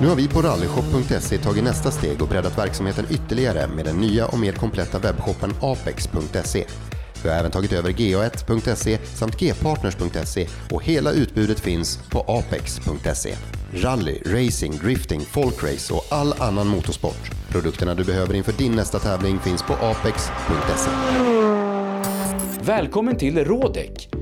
Nu har vi på rallyshop.se tagit nästa steg och breddat verksamheten ytterligare med den nya och mer kompletta webbshoppen apex.se. Vi har även tagit över ga1.se samt gpartners.se och hela utbudet finns på apex.se. Rally, racing, drifting, folkrace och all annan motorsport. Produkterna du behöver inför din nästa tävling finns på apex.se. Välkommen till Rådek!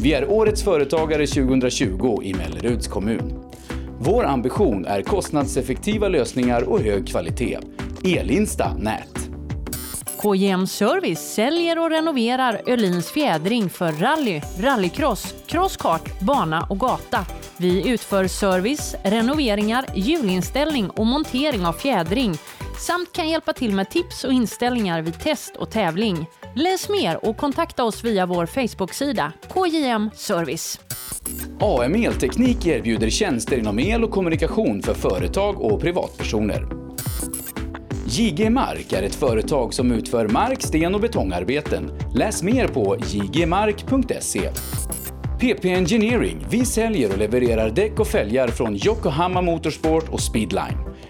Vi är Årets Företagare 2020 i Melleruds kommun. Vår ambition är kostnadseffektiva lösningar och hög kvalitet. Elinsta Nät. KJM Service säljer och renoverar Öhlins fjädring för rally, rallycross, crosskart, bana och gata. Vi utför service, renoveringar, hjulinställning och montering av fjädring samt kan hjälpa till med tips och inställningar vid test och tävling. Läs mer och kontakta oss via vår Facebook-sida KJM Service. AM Elteknik erbjuder tjänster inom el och kommunikation för företag och privatpersoner. JG Mark är ett företag som utför mark-, sten och betongarbeten. Läs mer på jgmark.se. PP Engineering. Vi säljer och levererar däck och fälgar från Yokohama Motorsport och Speedline.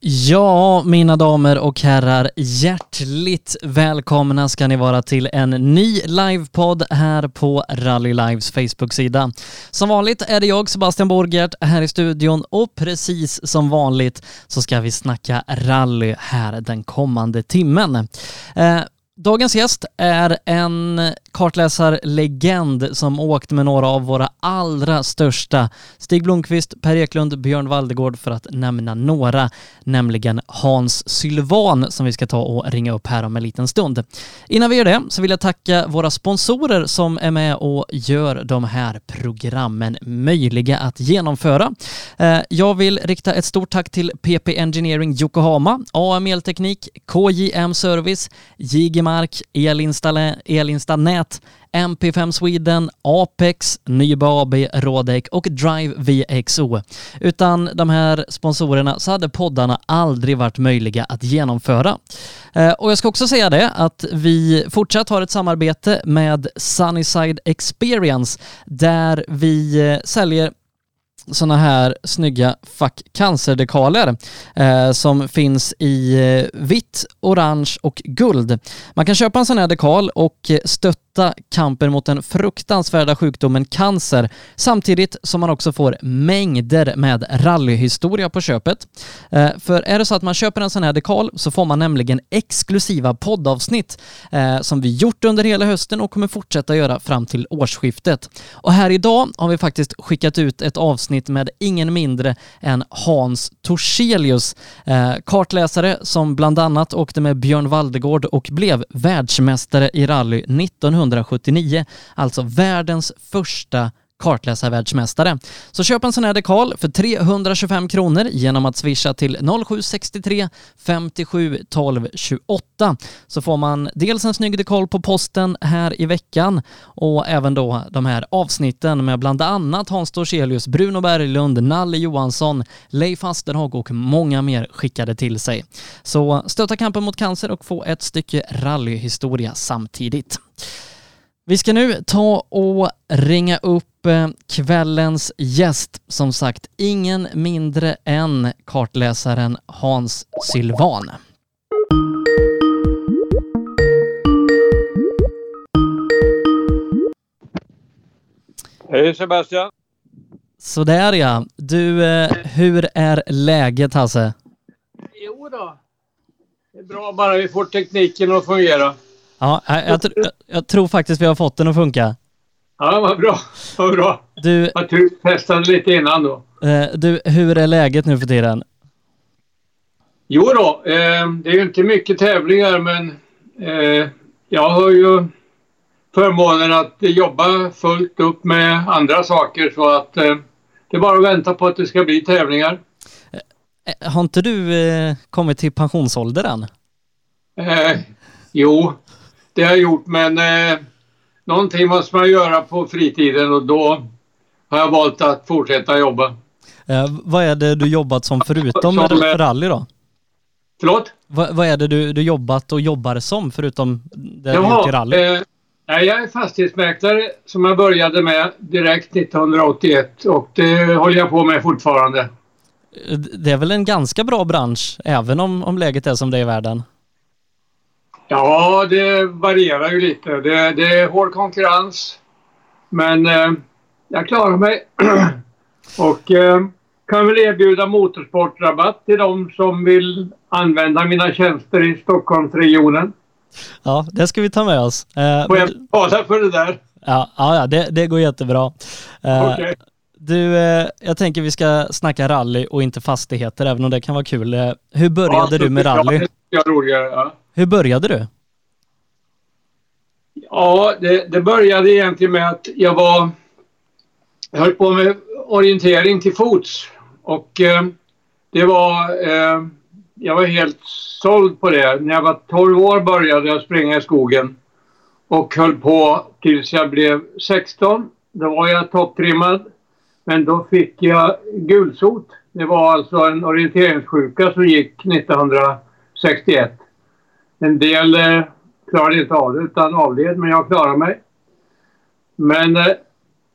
Ja, mina damer och herrar, hjärtligt välkomna ska ni vara till en ny livepodd här på Rally Lives Facebook-sida. Som vanligt är det jag, Sebastian Borgert, här i studion och precis som vanligt så ska vi snacka rally här den kommande timmen. Eh, Dagens gäst är en kartläsarlegend som åkt med några av våra allra största. Stig Blomqvist, Per Eklund, Björn Valdegård för att nämna några, nämligen Hans Sylvan som vi ska ta och ringa upp här om en liten stund. Innan vi gör det så vill jag tacka våra sponsorer som är med och gör de här programmen möjliga att genomföra. Eh, jag vill rikta ett stort tack till PP Engineering Yokohama, AM Elteknik, KJM Service, JG Mark, Nät, MP5 Sweden, Apex, Nyba AB, Rodec och Drive VXO. Utan de här sponsorerna så hade poddarna aldrig varit möjliga att genomföra. Eh, och jag ska också säga det att vi fortsatt har ett samarbete med Sunnyside Experience där vi eh, säljer sådana här snygga Fuck Cancer-dekaler eh, som finns i eh, vitt, orange och guld. Man kan köpa en sån här dekal och stötta kampen mot den fruktansvärda sjukdomen cancer samtidigt som man också får mängder med rallyhistoria på köpet. Eh, för är det så att man köper en sån här dekal så får man nämligen exklusiva poddavsnitt eh, som vi gjort under hela hösten och kommer fortsätta göra fram till årsskiftet. Och här idag har vi faktiskt skickat ut ett avsnitt avsnitt med ingen mindre än Hans Torselius, eh, kartläsare som bland annat åkte med Björn Valdegård och blev världsmästare i rally 1979, alltså världens första kartläsarvärldsmästare. Så köp en sån här dekal för 325 kronor genom att swisha till 0763 57 12 28 så får man dels en snygg dekal på posten här i veckan och även då de här avsnitten med bland annat Hans Dorselius, Bruno Berglund, Nalle Johansson, Leif Asterhag och många mer skickade till sig. Så stötta kampen mot cancer och få ett stycke rallyhistoria samtidigt. Vi ska nu ta och ringa upp eh, kvällens gäst. Som sagt, ingen mindre än kartläsaren Hans Sylvan. Hej Sebastian! Sådär ja. Du, eh, hur är läget Hasse? Jo då. Det är bra bara vi får tekniken att fungera. Ja, jag, jag, jag, tror faktiskt vi har fått den att funka. Ja, vad bra. Vad bra. Du, Jag testade lite innan då. eh, du, hur är läget nu för tiden? Jo då, eh, det är ju inte mycket tävlingar men eh, jag har ju förmånen att jobba fullt upp med andra saker så att eh, det är bara att vänta på att det ska bli tävlingar. Eh, Har inte du eh, kommit till pensionsålder än? Eh, jo, det har jag gjort men eh, någonting måste man göra på fritiden och då har jag valt att fortsätta jobba. Eh, vad är det du jobbat som förutom Som, r- eh, rally då? Förlåt? Va, vad är det du, du jobbat och jobbar som förutom det du gjort i rally? eh, nej, jag är fastighetsmäklare som jag började med direkt 1981 och det håller jag på med fortfarande. Eh, Det är väl en ganska bra bransch även om, om läget är som det är i världen? Ja, det varierar ju lite. Det, det är hård konkurrens. Men eh, jag klarar mig. och eh, kan väl erbjuda motorsportrabatt till de som vill använda mina tjänster i Stockholmsregionen. Ja, det ska vi ta med oss. Eh, Får jag betala för det där? ja, ja, ja det, det går jättebra. Eh, Okej. Du, eh, jag tänker vi ska snacka rally och inte fastigheter, även om det kan vara kul. Eh, hur började Ja, du med ja, rally? det tycker jag är roligare. Ja. Hur började du? Ja, det, det började egentligen med att jag var... Jag höll på med orientering till fots. Och eh, det var... Eh, jag var helt såld på det. När jag var 12 år började jag springa i skogen. Och höll på tills jag blev 16. Då var jag topptrimmad. Men då fick jag gulsot. Det var alltså en orienteringssjuka som gick 1961. En del eh, klarade inte av det utan avled, men jag klarade mig. Men eh,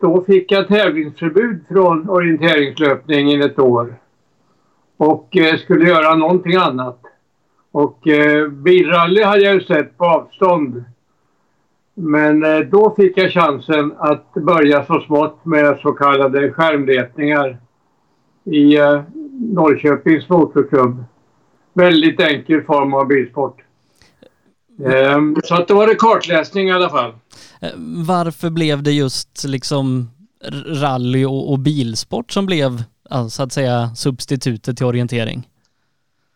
då fick jag tävlingsförbud från orienteringslöpningen ett år. Och eh, skulle göra någonting annat. Och eh, bilrally hade jag ju sett på avstånd. Men eh, då fick jag chansen att börja så smått med så kallade skärmletningar i eh, Norrköpings motorklubb. Väldigt enkel form av bilsport. Ehm, så att då var det kartläsning i alla fall. Eh, Varför blev det just liksom rally och, och bilsport som blev, så att säga, substitutet till orientering?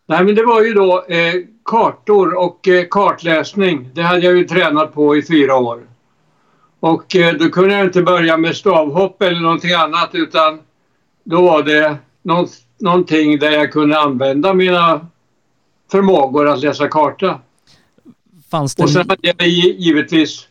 Nej men det var ju då eh, kartor och eh, kartläsning. Det hade jag ju tränat på i fyra år. Och eh, då kunde jag inte börja med stavhopp eller någonting annat utan då var det någon, någonting där jag kunde använda mina förmågor att läsa karta. Fanns det... Och sen hade jag gi- givetvis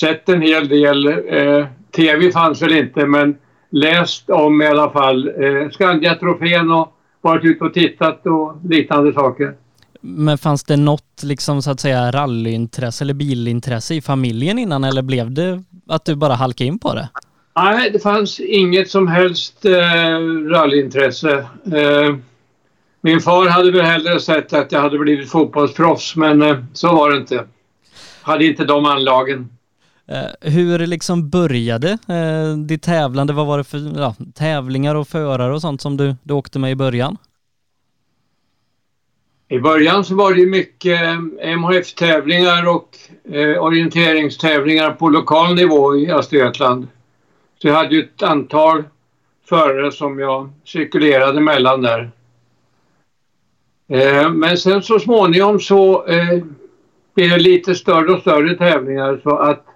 sett en hel del. Eh, Tv fanns väl inte men läst om i alla fall eh, Skandia-trofén och varit ute och tittat och liknande saker. Men fanns det något liksom så att säga rallyintresse eller bilintresse i familjen innan eller blev det att du bara halkade in på det? Nej, det fanns inget som helst eh, rallyintresse. Eh, min far hade väl hellre sett att jag hade blivit fotbollsproffs men eh, så var det inte. Hade inte de anlagen. Eh, hur liksom började eh, ditt tävlande? Vad var det för ja, tävlingar och förare och sånt som du, du åkte med i början? I början så var det mycket MHF-tävlingar och orienteringstävlingar på lokal nivå i Östergötland. Så jag hade ju ett antal förare som jag cirkulerade mellan där. Eh, men sen så småningom så eh, blev det lite större och större tävlingar så att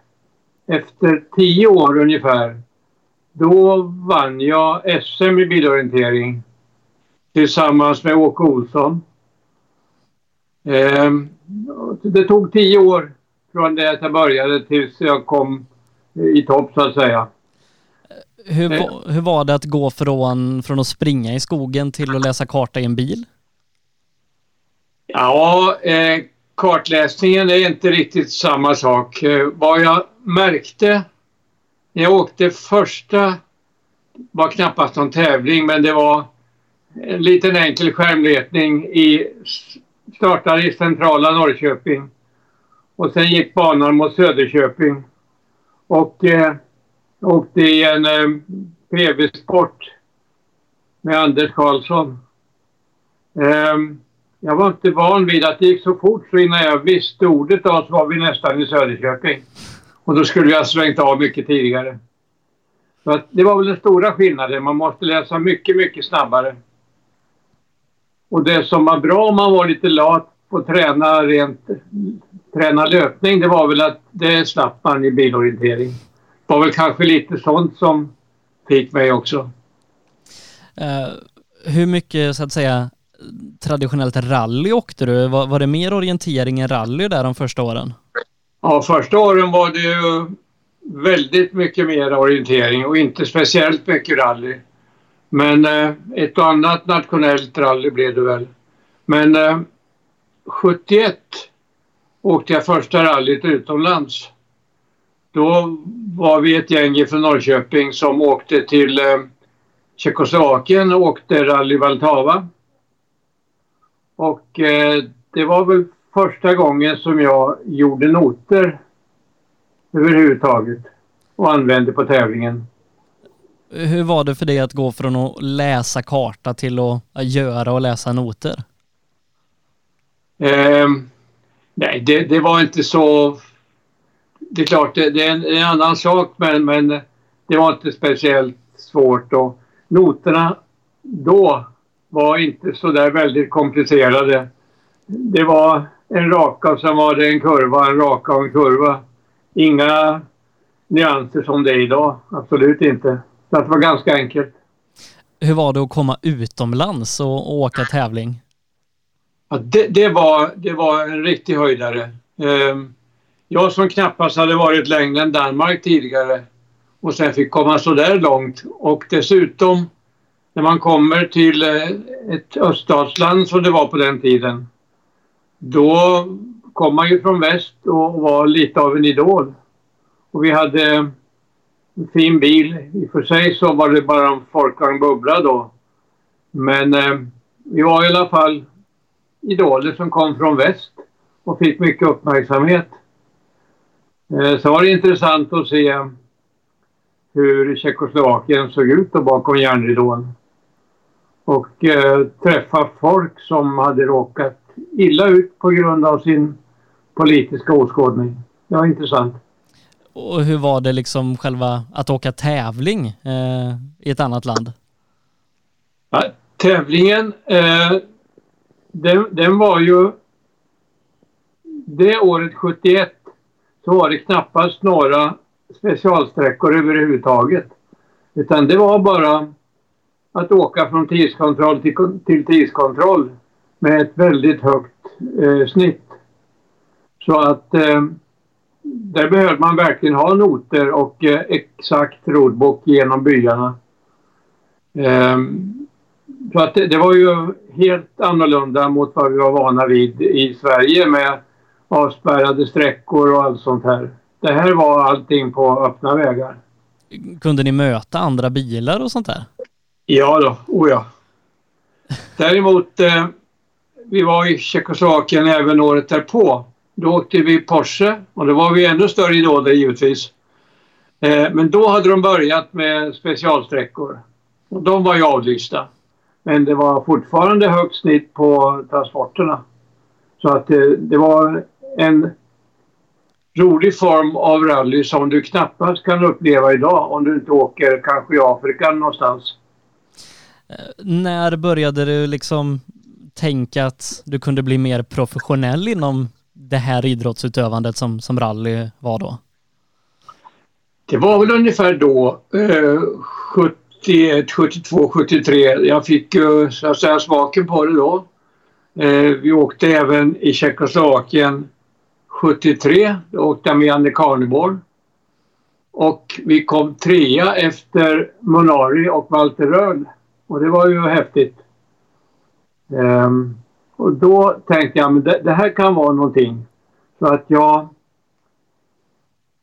efter tio år ungefär då vann jag SM i bilorientering tillsammans med Åke Olsson. Eh, det tog tio år från det att jag började tills jag kom i topp så att säga. Hur, hur var det att gå från, från att springa i skogen till att läsa karta i en bil? Ja, eh, kartläsningen är inte riktigt samma sak. Eh, vad jag märkte när jag åkte första var knappast någon tävling men det var en liten enkel skärmletning i startade i centrala Norrköping och sen gick banan mot Söderköping och eh, åkte i en eh, PV-sport med Anders Karlsson. Eh, jag var inte van vid att det gick så fort så innan jag visste ordet av så var vi nästan i Söderköping. Och då skulle jag ha svängt av mycket tidigare. Så att det var väl den stora skillnaden. Man måste läsa mycket, mycket snabbare. Och det som var bra om man var lite lat på att träna, rent, träna löpning, det var väl att det slapp man i bilorientering. Det var väl kanske lite sånt som fick mig också. Uh, hur mycket, så att säga, traditionellt rally åkte du? Var, var det mer orientering än rally där de första åren? Ja, första åren var det ju väldigt mycket mer orientering och inte speciellt mycket rally. Men eh, ett och annat nationellt rally blev det väl. Men eh, 71 åkte jag första rallyt utomlands. Då var vi ett gäng från Norrköping som åkte till eh, Tjeckoslovakien och åkte rally Valtava. Och eh, det var väl första gången som jag gjorde noter överhuvudtaget och använde på tävlingen. Hur var det för dig att gå från att läsa karta till att göra och läsa noter? Eh, nej, det, det, var inte så... Det är klart, det, det är en, en, annan sak men, men det var inte speciellt svårt. Och noterna då var inte så där väldigt komplicerade. Det var en raka sen var det en kurva, en raka och en kurva. Inga nyanser som det är idag. Absolut inte. Så det var ganska enkelt. Hur var det att komma utomlands och, och åka tävling? Ja, det, det, var, det var en riktig höjdare. Ehm, jag som knappast hade varit längre än Danmark tidigare och sen fick komma så där långt och dessutom när man kommer till eh, ett öststatsland som det var på den tiden då kom man ju från väst och var lite av en idol. Och vi hade en fin bil. I och för sig så var det bara en Folkvagn Bubbla då. Men eh, vi var i alla fall idoler som kom från väst och fick mycket uppmärksamhet. Eh, så var det intressant att se hur Tjeckoslovakien såg ut då bakom järnridån. Och eh, träffa folk som hade råkat illa ut på grund av sin politiska åskådning. Det var intressant. Och hur var det liksom själva att åka tävling eh, i ett annat land? Ja, tävlingen, eh, den, den, var ju... Det året 71 så var det knappast några specialsträckor överhuvudtaget. Utan det var bara att åka från tidskontroll till, till tidskontroll med ett väldigt högt eh, snitt. Så att eh, där behövde man verkligen ha noter och eh, exakt rodbok genom byarna. Eh, så att det, det, var ju helt annorlunda mot vad vi var vana vid i Sverige med avspärrade sträckor och allt sånt här. Det här var allting på öppna vägar. Kunde ni möta andra bilar och sånt där? Ja då, oh ja. Däremot eh, vi var i Tjeckoslovakien även året därpå. Då åkte vi Porsche och då var vi ännu större idoler givetvis. Eh, men då hade de börjat med specialsträckor. Och de var ju avlysta. Men det var fortfarande högt snitt på transporterna. Så att eh, det var en rolig form av rally som du knappast kan uppleva idag om du inte åker kanske i Afrika någonstans. Eh, när började du liksom tänka att du kunde bli mer professionell inom det här idrottsutövandet som, som rally var då? Det var väl ungefär då, eh, 71, 72, 73. Jag fick ju så att säga smaken på det då. Eh, vi åkte även i Tjeckoslovakien 73. Då åkte jag med Janne Carnevård. Och vi kom trea efter Monari och Walter Röhl. Och det var ju häftigt. Um, och då tänkte jag, men det, det, här kan vara någonting. Så att jag,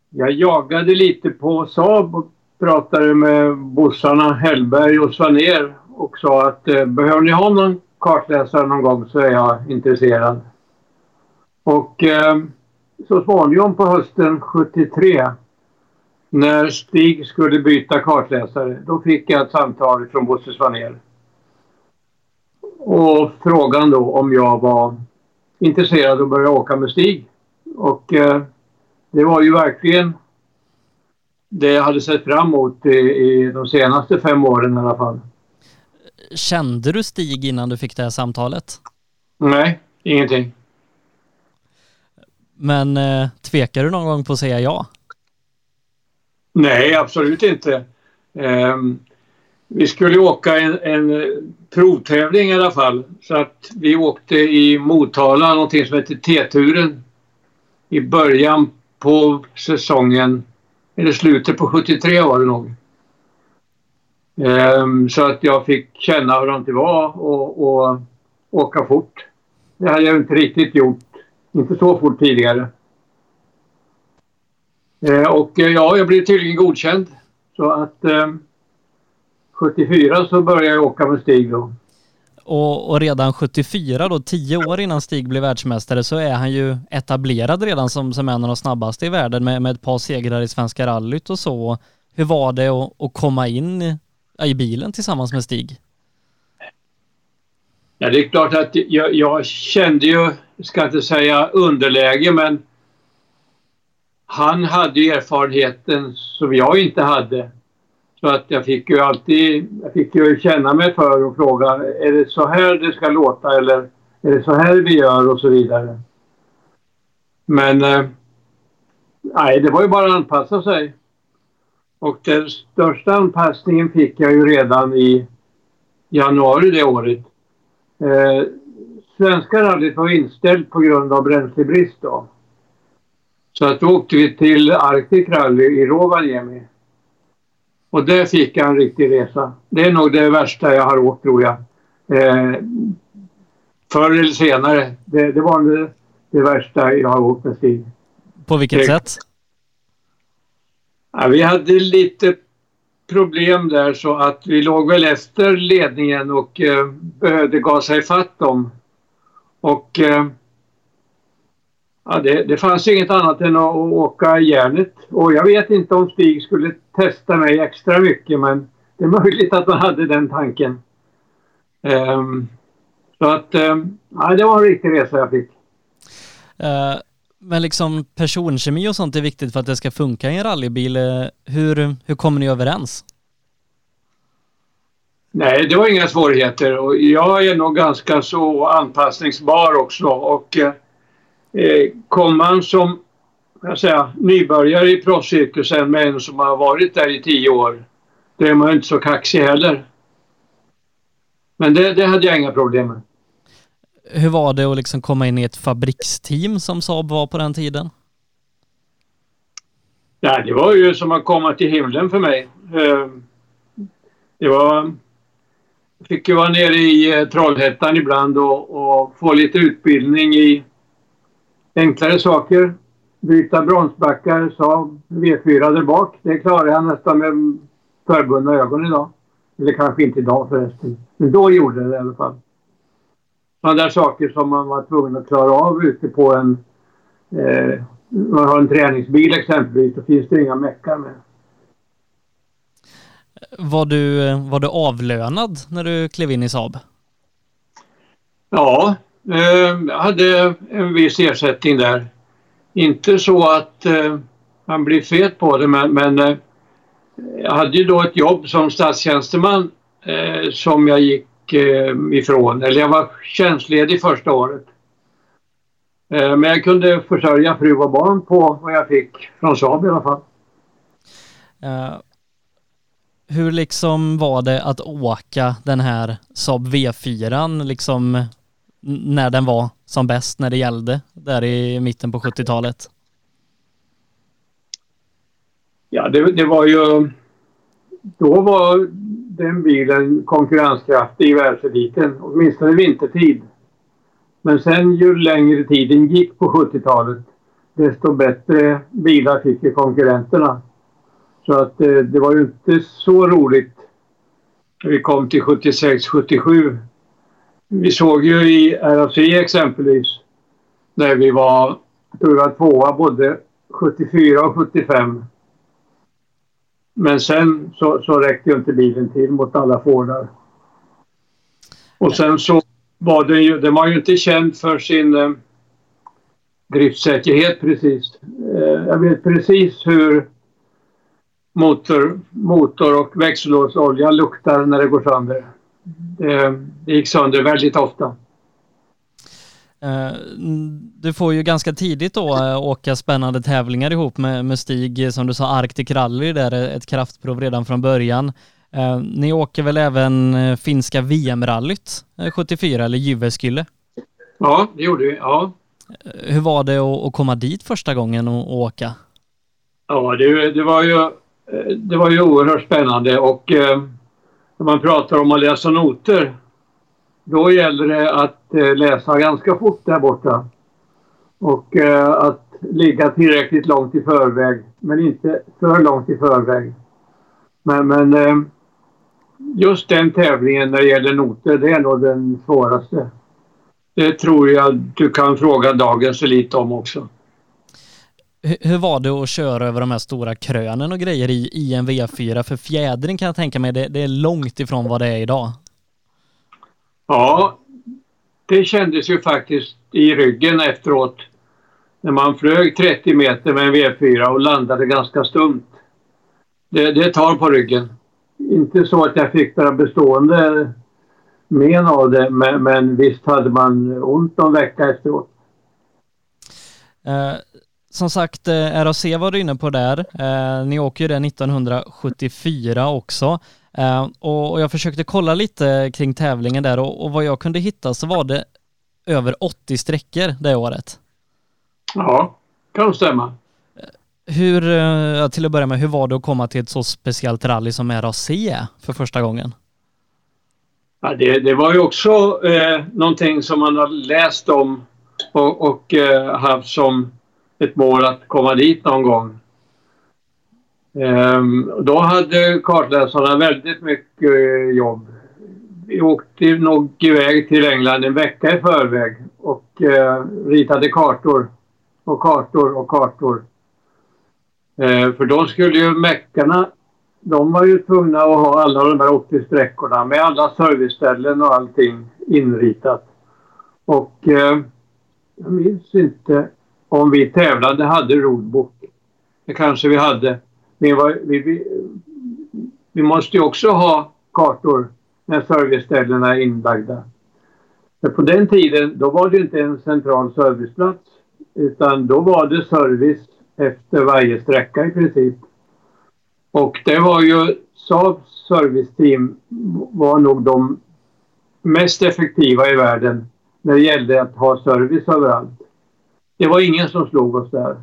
jag jagade lite på Saab och pratade med bossarna Hellberg och Svaner och sa att eh, behöver ni ha någon kartläsare någon gång så är jag intresserad. Och eh, så småningom på hösten 73 när Stig skulle byta kartläsare då fick jag ett samtal från Bosse Svanér. Och frågan då om jag var intresserad av att börja åka med Stig. Och eh, det var ju verkligen det jag hade sett fram emot i, i de senaste fem åren i alla fall. Kände du Stig innan du fick det här samtalet? Nej, ingenting. Men eh, tvekar du någon gång på att säga ja? Nej, absolut inte. Um, vi skulle åka en, en provtävling i alla fall. Så att vi åkte i Motala, någonting som heter T-turen. I början på säsongen, eller slutet på 73 var det nog. Um, så att jag fick känna hur det var och, och åka fort. Det hade jag inte riktigt gjort. Inte så fort tidigare. Uh, och ja, jag blev tydligen godkänd. Så att um, 74 så började jag åka med Stig då. Och, och, redan 74 då, tio år innan Stig blev världsmästare, så är han ju etablerad redan som, som en av de snabbaste i världen med, med ett par segrar i Svenska rallyt och så. Hur var det att, att komma in i, i bilen tillsammans med Stig? Ja, det är klart att jag, jag kände ju, ska inte säga underläge, men han hade ju erfarenheten som jag inte hade. Så att jag fick ju alltid, jag fick ju känna mig för och fråga, är det så här det ska låta eller är det så här vi gör och så vidare. Men eh, nej, det var ju bara att anpassa sig. Och den största anpassningen fick jag ju redan i januari det året. Eh, svenska rallyt var inställt på grund av bränslebrist då. Så att då åkte vi till Arctic Rally i Rovaniemi. Och där fick jag en riktig resa. Det är nog det värsta jag har åkt tror jag. Eh, förr eller senare. Det, det var det, det, värsta jag har åkt med Stig. På vilket det, sätt? Ja, vi hade lite problem där så att vi låg väl efter ledningen och eh, behövde gasa ifatt dem. Och eh, Ja, det, det fanns inget annat än att åka järnet. Och jag vet inte om Stig skulle testa mig extra mycket men det är möjligt att han hade den tanken. Um, så att, um, ja, det var en riktig resa jag fick. Uh, men liksom personkemi och sånt är viktigt för att det ska funka i en rallybil. Eh, hur, hur kommer ni överens? Nej, det var inga svårigheter och jag är nog ganska så anpassningsbar också och uh, eh, kom man som jag säga, nybörjare i proffscirkusen med en som har varit där i tio år, då är man inte så kaxig heller. Men det, det hade jag inga problem med. Hur var det att liksom komma in i ett fabriksteam som Saab var på den tiden? Ja, det var ju som att komma till himlen för mig. Eh, det var... Jag fick ju vara nere i eh, Trollhättan ibland och, och få lite utbildning i enklare saker. Byta bromsbackar, Saab V4 där bak. Det klarar jag nästan med förbundna ögon idag. Eller kanske inte idag förresten. Men då gjorde jag det i alla fall. Sådana där saker som man var tvungen att klara av ute på en... Eh, man har en träningsbil exempelvis. Då finns det inga meckar med. Var du, var du avlönad när du klev in i Saab? Ja, eh, hade en viss ersättning där. inte så att eh, man blir fet på det men, men eh, jag hade ju då ett jobb som statstjänsteman eh, som jag gick eh, ifrån. Eller jag var tjänstledig första året. Eh, men jag kunde försörja fru och barn på vad jag fick från Saab i alla fall. Uh, hur liksom var det att åka den här Saab V4 liksom när den var som bäst när det gällde där i mitten på 70-talet? Ja, det, det, var ju... Då var den bilen konkurrenskraftig i världseliten, åtminstone vintertid. Men sen ju längre tiden gick på 70-talet desto bättre bilar fick ju konkurrenterna. Så att eh, det var ju inte så roligt när vi kom till 76, 77. Vi såg ju i RFC exempelvis när vi var, tror tvåa både 74 och 75. Men sen så, så räckte ju inte bilen till mot alla Fordar. Och sen så var den ju, den var ju inte känd för sin eh, driftsäkerhet precis. Eh, jag vet precis hur motor, motor och växellådsolja luktar när det går sönder. Det, det gick sönder väldigt ofta. Eh, du får ju ganska tidigt då eh, åka spännande tävlingar ihop med, med Stig, som du sa, Arctic Rally, där ett kraftprov redan från början. Eh, ni åker väl även finska VM-rallyt 74, eller Jyväskylä? Ja, det gjorde vi. Ja. Hur var det att komma dit första gången och åka? Ja, det, det var ju det var ju oerhört spännande och eh, när man pratar om att läsa noter då gäller det att eh, läsa ganska fort där borta. Och eh, att ligga tillräckligt långt i förväg, men inte för långt i förväg. Men, men eh, just den tävlingen när det gäller noter, det är nog den svåraste. Det tror jag du kan fråga dagens elit om också. Hur var det att köra över de här stora krönen och grejer i, i en V4? För fjädring kan jag tänka mig, det, det är långt ifrån vad det är idag. Ja, det kändes ju faktiskt i ryggen efteråt. När man flög 30 meter med en V4 och landade ganska stumt. Det, det tar på ryggen. Inte så att jag fick några bestående men av det, men, men visst hade man ont någon vecka efteråt. Uh, som sagt, eh, RAC var du inne på där. Uh, ni åker ju det 1974 också. Uh, och, jag försökte kolla lite kring tävlingen där och, och, vad jag kunde hitta så var det över 80 sträckor det året. Ja, kan stämma. Hur, till att börja med, hur var det att komma till ett så speciellt rally som RAC för första gången? Ja, det, det var ju också eh, någonting som man har läst om och, och eh, haft som ett mål att komma dit någon gång. Ehm, då hade kartläsarna väldigt mycket eh, jobb. Vi åkte nog iväg till England en vecka i förväg och eh, ritade kartor och kartor och kartor. Ehm, för då skulle ju meckarna, de var ju tvungna att ha alla de här 80 sträckorna med alla serviceställen och allting inritat. Och eh, jag minns inte om vi tävlande hade roadbook. Det kanske vi hade. Vi, var, vi, vi, vi måste ju också ha kartor när serviceställena är inlagda. För på den tiden då var det inte en central serviceplats utan då var det service efter varje sträcka i princip. Och det var ju Saabs serviceteam var nog de mest effektiva i världen när det gällde att ha service överallt. Det var ingen som slog oss där.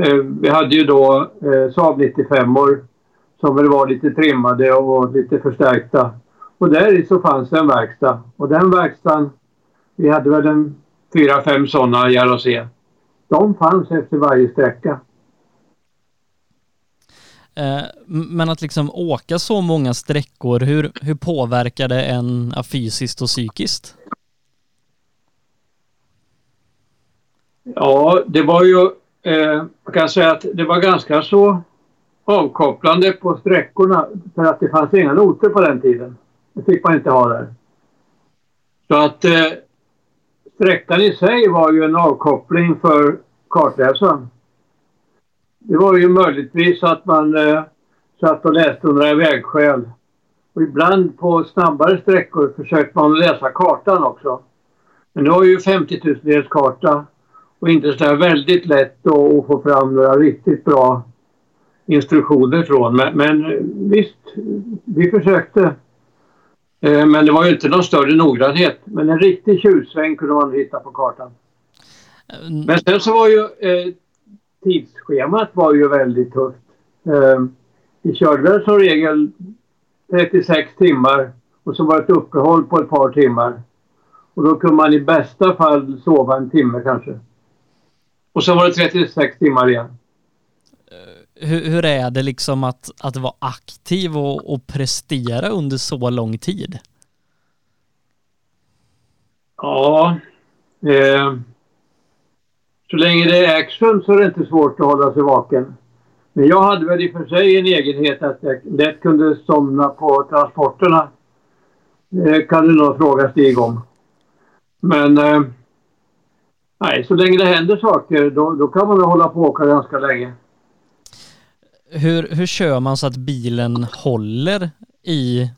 Eh, vi hade ju då eh, Saab 95 or som väl var lite trimmade och lite förstärkta. Och där så fanns det en verkstad. Och den verkstaden, vi hade väl en fyra, fem sådana i RAC. De fanns efter varje sträcka. Eh, men att liksom åka så många sträckor, hur, hur påverkar det en fysiskt och psykiskt? Ja, det var ju eh, man kan säga att det var ganska så avkopplande på sträckorna för att det fanns inga noter på den tiden. Det fick man inte ha där. Så att eh, sträckan i sig var ju en avkoppling för kartläsaren. Det var ju möjligtvis att man eh, satt och läste under vägskäl. Och ibland på snabbare sträckor försökte man läsa kartan också. Men det var ju 50 000 karta och inte så där väldigt lätt att, få fram några riktigt bra instruktioner från. Men, men visst, vi försökte. Eh, men det var ju inte någon större noggrannhet. Men en riktig tjuvsväng kunde man hitta på kartan. Men sen så var ju eh, tidsschemat var ju väldigt tufft. Eh, vi körde väl som regel 36 timmar och så var det ett uppehåll på ett par timmar. Och då kunde man i bästa fall sova en timme kanske. Och så var det 36 timmar igen. Hur, hur är det liksom att, att vara aktiv och, och prestera under så lång tid? Ja, eh, så länge det är action så är det inte svårt att hålla sig vaken. Men jag hade väl i och för sig en egenhet att jag lätt kunde somna på transporterna. Det kan du nog fråga Stig om. Men eh, nej, så länge det händer saker då, då kan man hålla på och åka ganska länge. Hur, hur kör man så att bilen håller i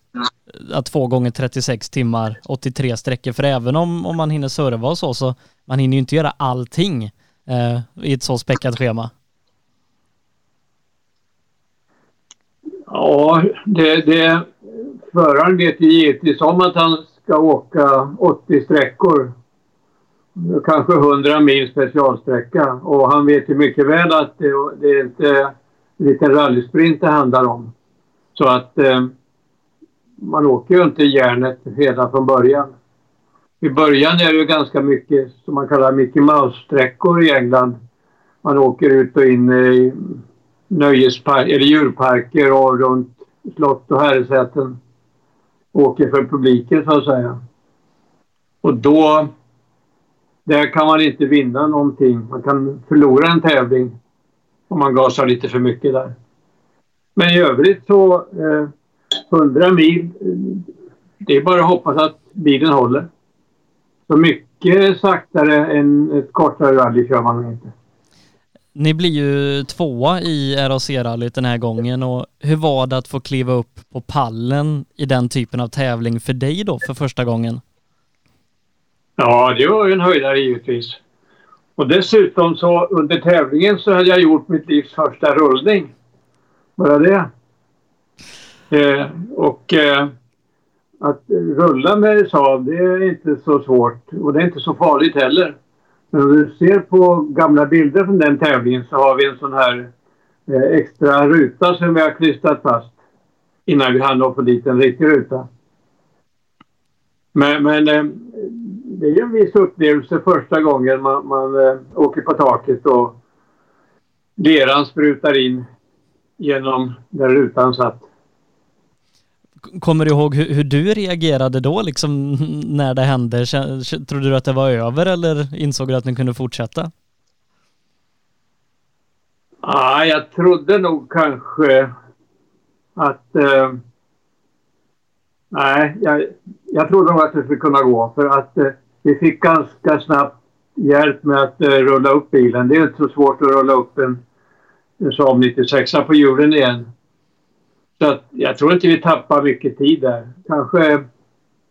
att få gånger 36 timmar, 83 sträckor? För även om, om man hinner serva och så, så man hinner ju inte göra allting eh, i ett så späckat schema. Ja, det, det, föraren vet ju givetvis om att han ska åka 80 sträckor. Kanske 100 mil specialsträcka. Och han vet ju mycket väl att det, det är inte en liten rallysprint det handlar om. Så att eh, man åker ju inte järnet redan från början. I början är det ju ganska mycket som man kallar Mickey Mouse-sträckor i England. Man åker ut och in i nöjesparker eller djurparker och runt slott och herresäten. Åker för publiken så att säga. Och då, där kan man inte vinna någonting. Man kan förlora en tävling om man gasar lite för mycket där. Men i övrigt så eh, 100 mil, det är bara att hoppas att bilen håller. Så mycket saktare än ett kortare rally kör man inte. Ni blir ju tvåa i RAC-rallyt den här gången och hur var det att få kliva upp på pallen i den typen av tävling för dig då för första gången? Ja, det var ju en höjdare givetvis. Och dessutom så under tävlingen så hade jag gjort mitt livs första rullning. Bara det. Eh, och eh, att rulla med Saab det är inte så svårt och det är inte så farligt heller. Men om du ser på gamla bilder från den tävlingen så har vi en sån här eh, extra ruta som vi har klistrat fast innan vi hann få dit en riktig ruta. Men, men eh, det är ju en viss upplevelse första gången man, man eh, åker på taket och leran sprutar in genom där rutan satt. Kommer du ihåg hur, hur, du reagerade då liksom när det hände? Trodde du att det var över eller insåg du att den kunde fortsätta? Ja, jag trodde nog kanske att... Eh, nej, jag, jag trodde nog att det skulle kunna gå för att eh, vi fick ganska snabbt hjälp med att uh, rulla upp bilen. Det är inte så svårt att rulla upp en, en Saab 96 på hjulen igen. Så att jag tror inte vi tappar mycket tid där. Kanske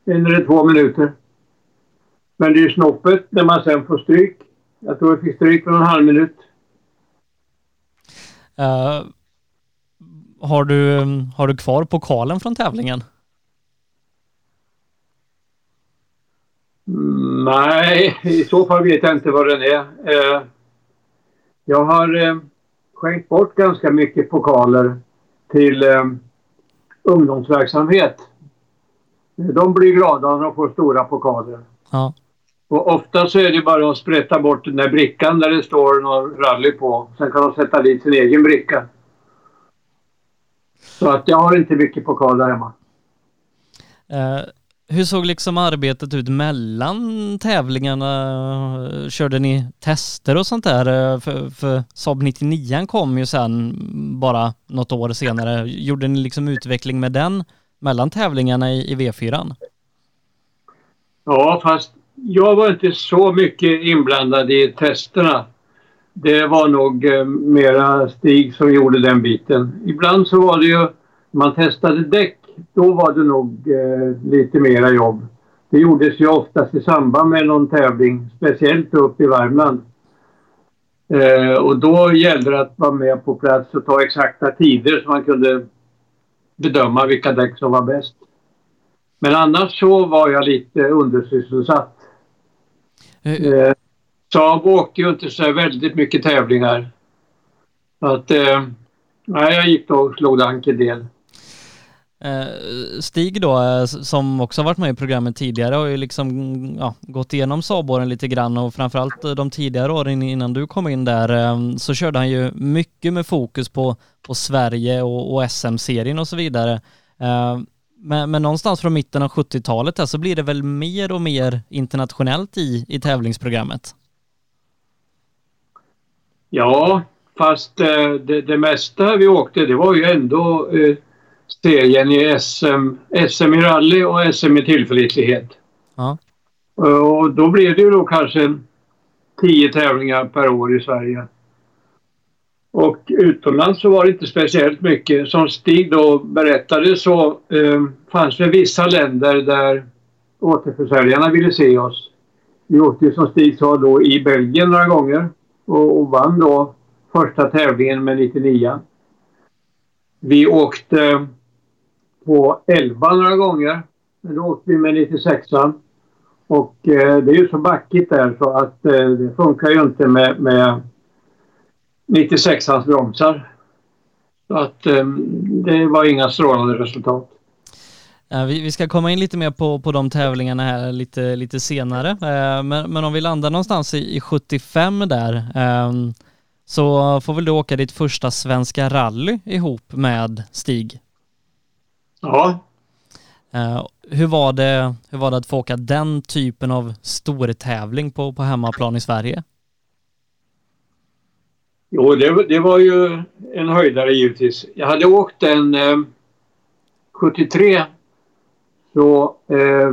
en eller två minuter. Men det är ju snoppet när man sen får stryk. Jag tror vi fick stryk på en halv minut. Uh, har, du, mm, har du kvar pokalen från tävlingen? Nej, i så fall vet jag inte vad den är. Uh, jag har uh, skänkt bort ganska mycket pokaler till um, ungdomsverksamhet. De blir glada när de får stora pokaler. Ja. Och ofta så är det bara att sprätta bort den där brickan där det står någon rally på. Sen kan de sätta dit sin egen bricka. Så att jag har inte mycket pokaler hemma. Uh, hur såg liksom arbetet ut mellan tävlingarna? Körde ni tester och sånt där? För, för Saab 99 kom ju sen bara något år senare. Gjorde ni liksom utveckling med den mellan tävlingarna i, i V4? Ja, fast jag var inte så mycket inblandad i testerna. det var nog eh, mera Stig som gjorde den biten. Ibland så var det ju, man testade däck, då var det nog eh, lite mera jobb. Det gjordes ju oftast i samband med någon tävling, speciellt upp i Värmland. Eh, och då gällde det att vara med på plats och ta exakta tider så man kunde bedöma vilka däck som var bäst. Men annars så var jag lite undersysselsatt. Eh, Saab åker ju inte så väldigt mycket tävlingar. Så att, eh, nej, jag gick då och slog dank en del. Eh, Stig då, eh, som också varit med i programmet tidigare, har ju liksom mm, ja, gått igenom Saab-åren lite grann och framförallt eh, de tidigare åren innan du kom in där så körde han ju mycket med fokus på, på Sverige och, och SM-serien och så vidare. Men, men någonstans från mitten av 70-talet så blir det väl mer och mer internationellt i, i tävlingsprogrammet? Ja, fast det, det mesta vi åkte det var ju ändå serien i SM, SM i rally och SM i tillförlitlighet. Ja. Och då blev det ju då kanske tio tävlingar per år i Sverige. Och utomlands så var det inte speciellt mycket. Som Stig då berättade så eh, fanns det vissa länder där återförsäljarna ville se oss. Vi åkte ju som Stig sa då i Belgien några gånger och, och vann då första tävlingen med 99. Vi åkte på 11 några gånger. Men då åkte vi med 96 Och eh, det är ju så backigt där så att eh, det funkar ju inte med, med 96ans bromsar. Så att eh, det var inga strålande resultat. Ja, vi, vi, ska komma in lite mer på, på de tävlingarna här lite, lite senare. Eh, men, men om vi landar någonstans i, i 75 där eh, så får väl du åka ditt första svenska rally ihop med Stig? Ja. Uh, hur, var det, hur var det att få åka den typen av stortävling på, på hemmaplan i Sverige? Jo, det, det var ju en höjdare givetvis. Jag hade åkt den eh, 73 så eh,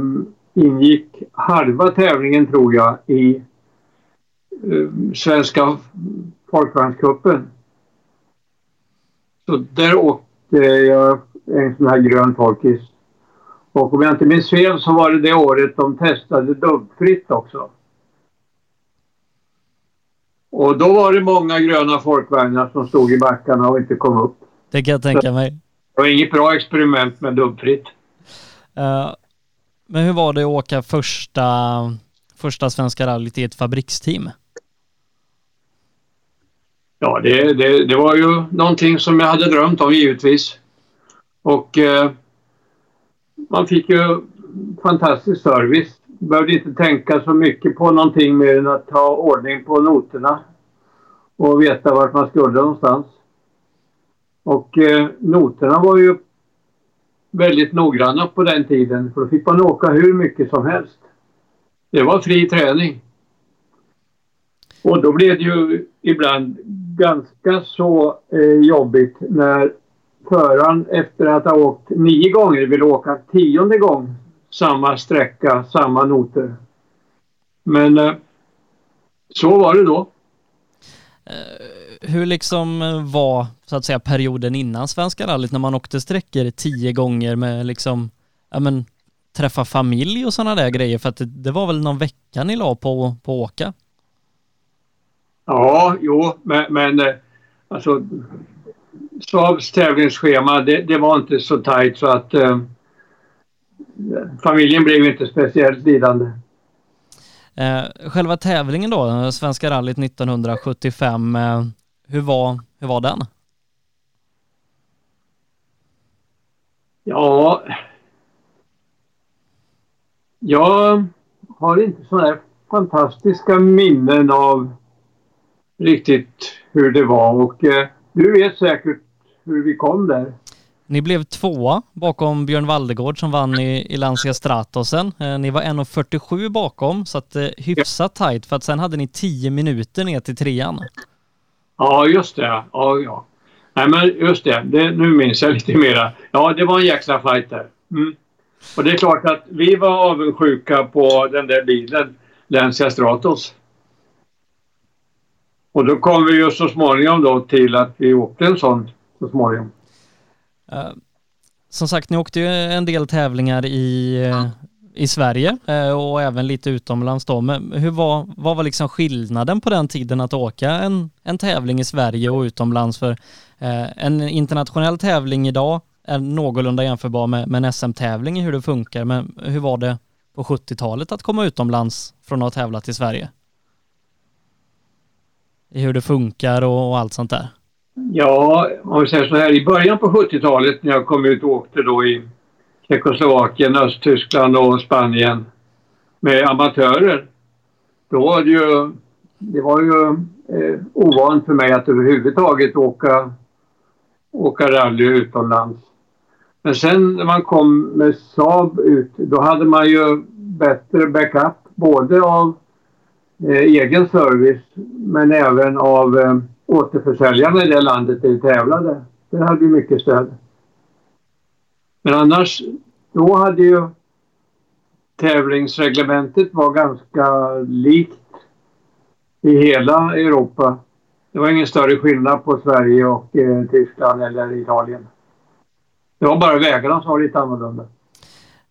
ingick halva tävlingen tror jag i eh, Svenska folkvagnscupen. Så där åkte jag en sån här grön torkis. Och om jag inte minns fel så var det det året de testade dubbfritt också. Och då var det många gröna folkvagnar som stod i backarna och inte kom upp. Det kan jag tänka mig. Det var inget bra experiment med dubbfritt. Uh, men hur var det att åka första, första Svenska rallyt i ett fabriksteam? Ja, det, det, det var ju någonting som jag hade drömt om givetvis. Och eh, man fick ju fantastisk service. Behövde inte tänka så mycket på någonting mer än att ta ordning på noterna och veta vart man skulle någonstans. Och eh, noterna var ju väldigt noggranna på den tiden för då fick man åka hur mycket som helst. Det var fri träning. Och då blev det ju ibland ganska så eh, jobbigt när föraren efter att ha åkt nio gånger vill åka tionde gång samma sträcka, samma noter. Men eh, så var det då. Eh, hur liksom var så att säga perioden innan Svenska rallyt när man åkte sträckor tio gånger med liksom, ja men träffa familj och sådana där grejer för att det, det, var väl någon vecka ni la på, på att åka? Ja, jo, men, men eh, alltså Saabs tävlingsschema det, det, var inte så tajt så att eh, familjen blev inte speciellt lidande. Eh, själva tävlingen då, Svenska rallyt 1975, eh, hur, var, hur var den? Ja, jag har inte sådana fantastiska minnen av riktigt hur det var och eh, du vet säkert hur vi kom där. Ni blev tvåa bakom Björn Valdegård som vann i, i Lancia Stratosen. Eh, ni var 1.47 bakom så att eh, hyfsat tajt för att sen hade ni 10 minuter ner till trean. Ja, just det. Ja, ja. Nej, men just det. det. Nu minns jag lite mera. Ja, det var en jäkla fight där. Mm. Och det är klart att vi var avundsjuka på den där bilen, Lancia Stratos. Och då kom vi ju så småningom då till att vi åkte en sån så småningom. Uh, som sagt, ni åkte ju en del tävlingar i, uh, i Sverige uh, och även lite utomlands då. Men hur var, vad var liksom skillnaden på den tiden att åka en, en tävling i Sverige och utomlands? För en internationell tävling idag är någorlunda jämförbar med, med en SM-tävling i hur det funkar. Men hur var det på 70-talet att komma utomlands från att ha tävlat i Sverige? I hur det funkar och, och allt sånt där? Ja, om vi säger så här, i början på 70-talet när jag kom ut och åkte då i Tjeckoslovakien, Östtyskland och Spanien med amatörer. Då var det ju, det var ju eh, ovant för mig att överhuvudtaget åka, åka rally utomlands. Men sen när man kom med Saab ut, då hade man ju bättre backup både av eh, egen service men även av eh, återförsäljarna i det landet där vi tävlade. Där hade vi mycket stöd. Men annars, då hade ju tävlingsreglementet var ganska likt i hela Europa. Det var ingen större skillnad på Sverige och eh, Tyskland eller Italien. Det var bara vägarna som var lite annorlunda.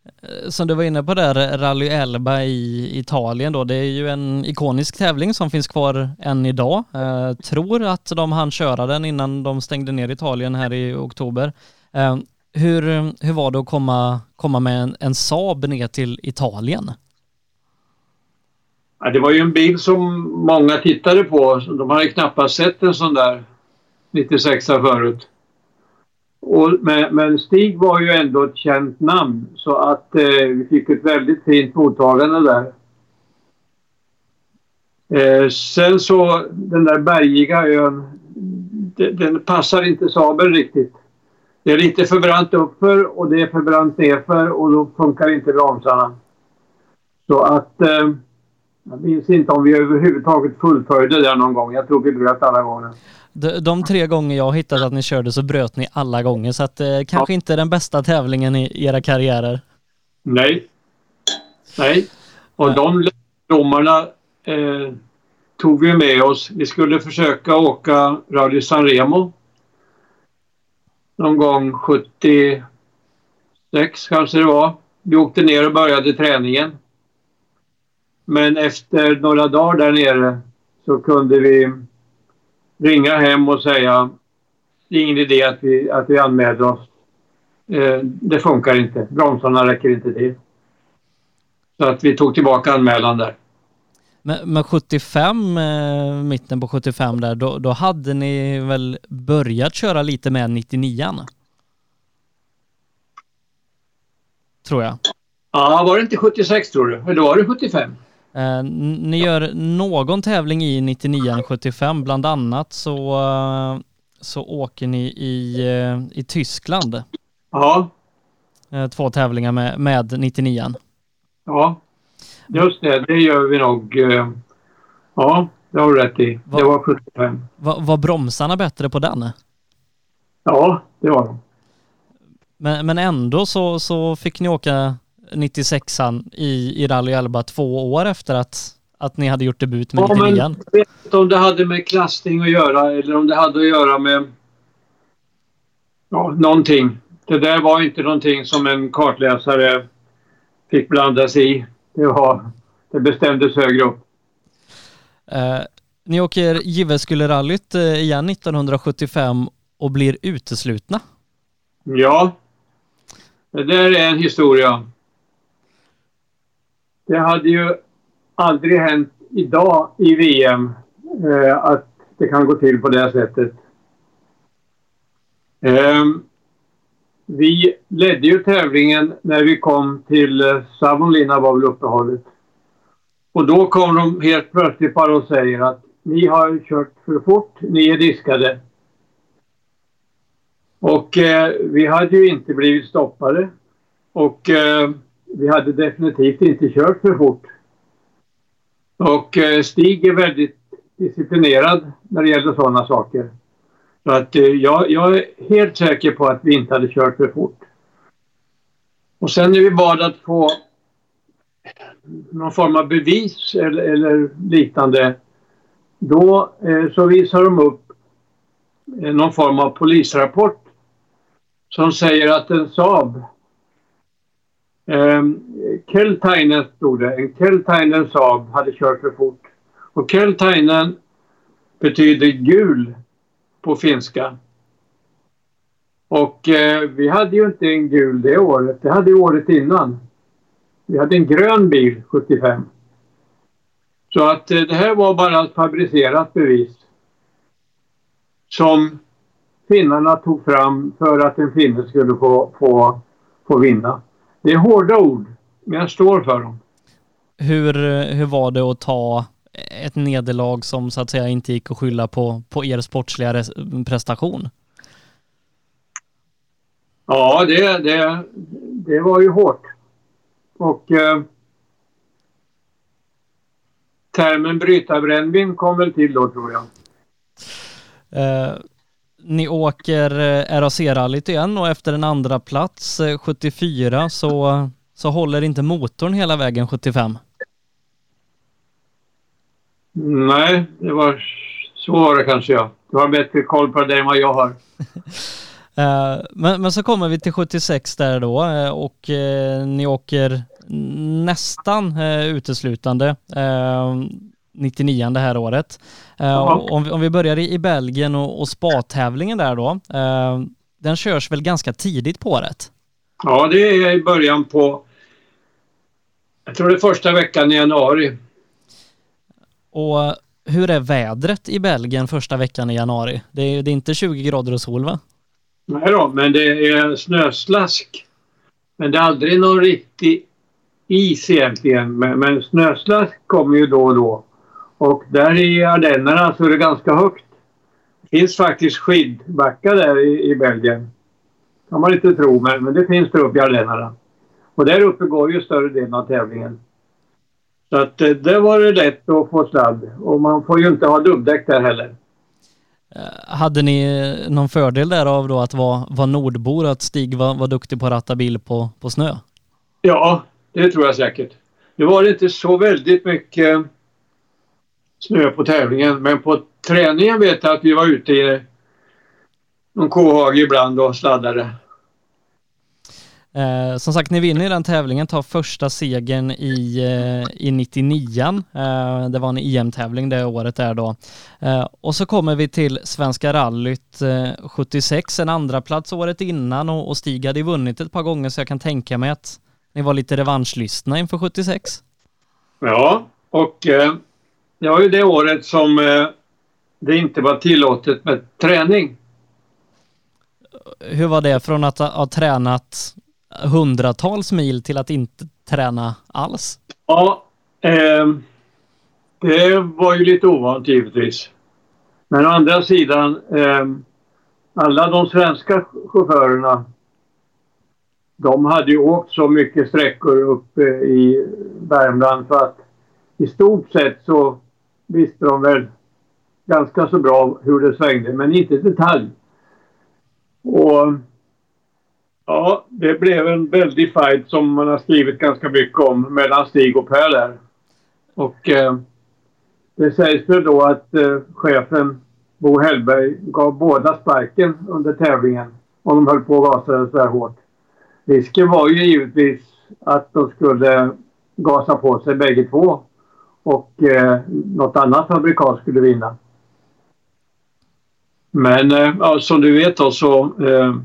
Eh, som du var inne på där, Rally Elba i Italien då, det är ju en ikonisk tävling som finns kvar än idag. Eh, tror att de hann köra den innan de stängde ner Italien här i oktober. Eh, hur, hur var det att komma, komma med en, en Saab ner till Italien? Ja, det var ju en bil som många tittade på. De hade knappast sett en sån där 96 förut. Och, men, men, Stig var ju ändå ett känt namn så att eh, vi fick ett väldigt fint mottagande där. Eh, sen så den där bergiga ön, den, den passar inte Sabel riktigt. Det är lite för brant uppför och det är för brant nerför och då funkar inte bromsarna. Så att eh, jag minns inte om vi överhuvudtaget fullföljde det någon gång. Jag tror vi bröt alla gånger. De, de tre gånger jag hittat att ni körde så bröt ni alla gånger så att eh, kanske ja. inte den bästa tävlingen i era karriärer. Nej. Nej. Och Nej. de domarna eh, tog vi med oss. Vi skulle försöka åka Rally San Remo. Någon gång 76 kanske det var. Vi åkte ner och började träningen. Men efter några dagar där nere så kunde vi ringa hem och säga det är ingen idé att vi, att vi anmäler oss. Eh, det funkar inte. Bromsarna räcker inte till. Så att vi tog tillbaka anmälan där. Men, men 75, eh, mitten på 75 där, då, då hade ni väl börjat köra lite med 99 Tror jag. Ja, var det inte 76 tror du? Eller var det 75? Eh, ni gör någon tävling i 99 75, bland annat så, eh, så åker ni i, eh, i Tyskland. Ja. Eh, två tävlingar med, med 99 Ja, just det. Det gör vi nog. Eh, ja, det har du rätt i. Var, det var 75. Var, var bromsarna bättre på den? Ja, det var de. Men, men ändå så, så fick ni åka 96an i, i Rally Elba två år efter att, att ni hade gjort debut med ja, 99 men Jag vet inte om det hade med klassning att göra eller om det hade att göra med ja, någonting. Det där var inte någonting som en kartläsare fick blanda sig i. Det, var, det bestämdes högre upp. Eh, ni åker Jyväskylärallyt eh, igen 1975 och blir uteslutna. Ja. Det där är en historia. Det hade ju aldrig hänt idag i VM eh, att det kan gå till på det sättet. Eh, vi ledde ju tävlingen när vi kom till eh, Savonlinna var väl uppehållet. Och då kom de helt plötsligt bara och säger att ni har kört för fort, ni är diskade. Och eh, vi hade ju inte blivit stoppade. Och eh, vi hade definitivt inte kört för fort. Och eh, Stig är väldigt disciplinerad när det gäller sådana saker. Så att eh, jag, jag, är helt säker på att vi inte hade kört för fort. Och sen när vi bad att få någon form av bevis eller, eller liknande. då eh, så visar de upp eh, någon form av polisrapport som säger att en Saab Ehm, Keltainen stod det. En Keltainen Saab hade kört för fort. Och Keltainen betyder gul på finska. Och eh, vi hade ju inte en gul det året. Det hade vi året innan. Vi hade en grön bil 75. Så att eh, det här var bara ett fabricerat bevis. Som finnarna tog fram för att en finne skulle få, få, få vinna. Det är hårda ord, men jag står för dem. Hur, hur var det att ta ett nederlag som så att säga inte gick att skylla på, på er sportsliga prestation? Ja, det, det, det var ju hårt. Och eh, termen brytarbrännvin kom väl till då tror jag. Eh, ni åker eh, RAC-rallyt igen och efter en andra plats 74 eh, så, så håller inte motorn hela vägen 75. Nej, det var det kanske ja. Du har bättre koll på det än vad jag har. Eh, men, men så kommer vi till 76 där då och ni åker nästan uteslutande 99 det här året. Uh, om, vi, om vi börjar i, Belgien och, och spa-tävlingen där då. Uh, den körs väl ganska tidigt på året? Ja, det är i början på, jag tror det är första veckan i januari. Och hur är vädret i Belgien första veckan i januari? Det är, det är inte 20 grader och sol va? Nej då, men det är snöslask. Men det är aldrig någon riktig is egentligen. Men, men snöslask kommer ju då och då. Och där i Ardennerna så är det ganska högt. Det finns faktiskt skidbackar där i, i Belgien. kan man inte tro, men, men det finns där uppe i Ardennerna. Och där uppe går ju större delen av tävlingen. Så att eh, det var det lätt att få sladd. Och man får ju inte ha dubbdäck där heller. Eh, hade ni någon fördel därav då att vara, vara nordbor, att Stig var, var duktig på att ratta bil på, på snö? Ja, det tror jag säkert. Nu var det inte så väldigt mycket snö på tävlingen. Men på träningen vet jag att vi var ute i någon kohage ibland och sladdade. Eh, som sagt, ni vinner den tävlingen, tar första segern i, eh, i 99 eh, Det var en EM-tävling det året där då. Eh, och så kommer vi till Svenska rallyt 76, eh, en andra plats året innan och, och Stig hade vunnit ett par gånger så jag kan tänka mig att ni var lite revanschlystna inför 76. Ja, och eh, det var ju det året som eh, det inte var tillåtet med träning. Hur var det från att ha, tränat hundratals mil till att inte träna alls? Ja, eh, det var ju lite ovant givetvis. Men å andra sidan, eh, alla de svenska chaufförerna de hade ju åkt så mycket sträckor uppe i Värmland för att i stort sett så visste de väl ganska så bra hur det svängde, men inte i detalj. Och ja, det blev en väldig fight som man har skrivit ganska mycket om mellan Stig och Per där. Och eh, det sägs väl då att eh, chefen Bo Hellberg gav båda sparken under tävlingen om de höll på och gasade så här hårt. Risken var ju givetvis att de skulle gasa på sig bägge två och eh, något annat fabrikat skulle vinna. Men eh, ja, som du vet då så eh,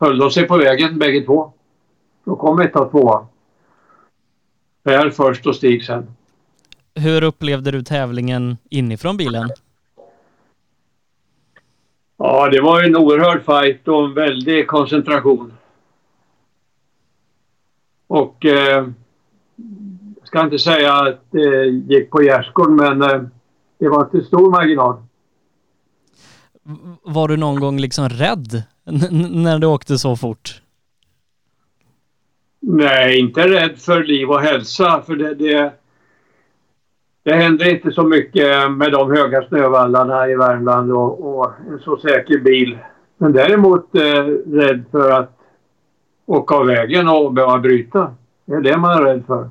höll de sig på vägen bägge två. Då kom ett och tvåa. Per först och Stig sen. Hur upplevde du tävlingen inifrån bilen? Ja, det var en oerhörd fight och en väldig koncentration. Och eh, ska inte säga att det gick på gärdsgård men eh, det var inte stor marginal. Var du någon gång liksom rädd när du åkte så fort? Nej, inte rädd för liv och hälsa för det, det, det händer inte så mycket med de höga snövallarna i Värmland och, och en så säker bil. Men däremot eh, rädd för att åka av vägen och behöva bryta. Det är det man är rädd för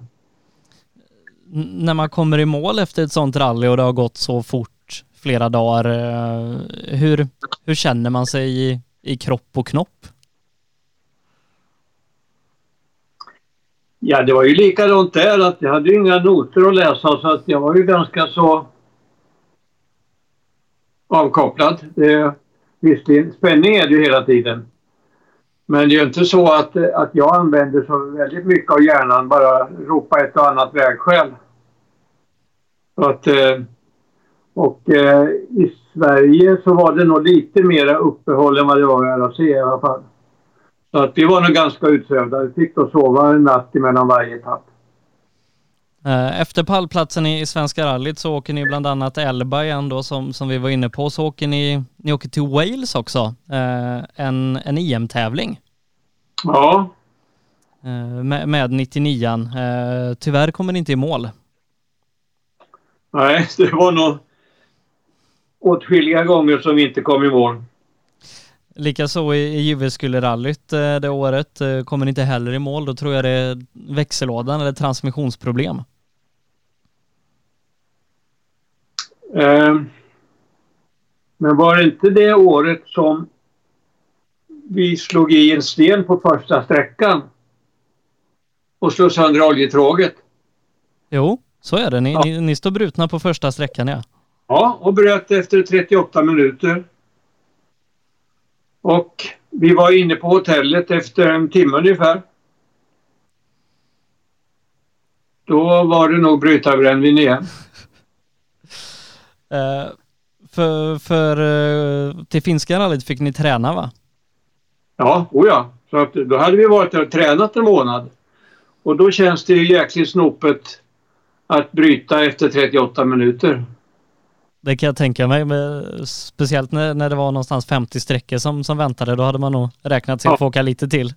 när man kommer i mål efter ett sånt rally och det har gått så fort flera dagar, eh, hur, hur känner man sig i, i kropp och knopp? Ja, det var ju likadant där att jag hade ju inga noter att läsa så att jag var ju ganska så avkopplad. Det, visserligen, spänning är det ju hela tiden. Men det är ju inte så att, att jag använder så väldigt mycket av hjärnan, bara ropa ett och annat vägskäl. Så att, eh, och eh, i Sverige så var det nog lite mer uppehåll än vad det var i RAC i alla fall. Så att vi var nog ganska utsövda. Vi fick då sova en natt emellan varje etapp. Eh, efter pallplatsen i Svenska rallyt så åker ni bland annat Elba igen då som, som vi var inne på. Så åker ni, ni åker till Wales också, en, en EM-tävling. Ja. Med, med 99an. Tyvärr kommer ni inte i mål. Nej, det var nog åtskilliga gånger som vi inte kom i mål. Likaså i, Jyväskylärallyt eh, det året eh, kommer inte heller i mål. Då tror jag det är växellådan eller transmissionsproblem. Eh, men var det inte det året som vi slog i en sten på första sträckan och slog sönder oljetråget? Jo, så är det. Ni, ja. ni, ni står brutna på första sträckan ja. Ja, och bröt efter 38 minuter. Och vi var inne på hotellet efter en timme ungefär. Då var det nog brytarbrännvin igen. uh, för för uh, till finska rallyt fick ni träna va? Ja, oh ja. Så att, då hade vi varit där och tränat en månad. Och då känns det ju jäkligt snopet att bryta efter 38 minuter. Det kan jag tänka mig, speciellt när, när det var någonstans 50 sträckor som, som väntade. Då hade man nog räknat sig ja. att få åka lite till.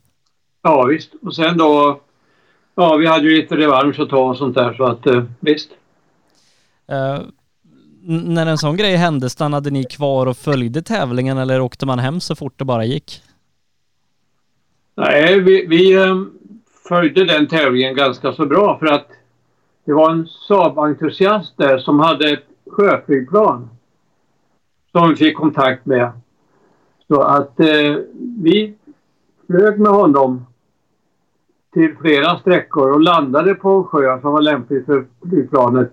Ja visst. Och sen då, ja vi hade ju lite revansch att ta och sånt där så att eh, visst. Uh, när en sån grej hände, stannade ni kvar och följde tävlingen eller åkte man hem så fort det bara gick? Nej, vi, vi eh, följde den tävlingen ganska så bra för att det var en Saab-entusiast där som hade ett sjöflygplan som vi fick kontakt med. Så att eh, vi flög med honom till flera sträckor och landade på en sjö som var lämplig för flygplanet.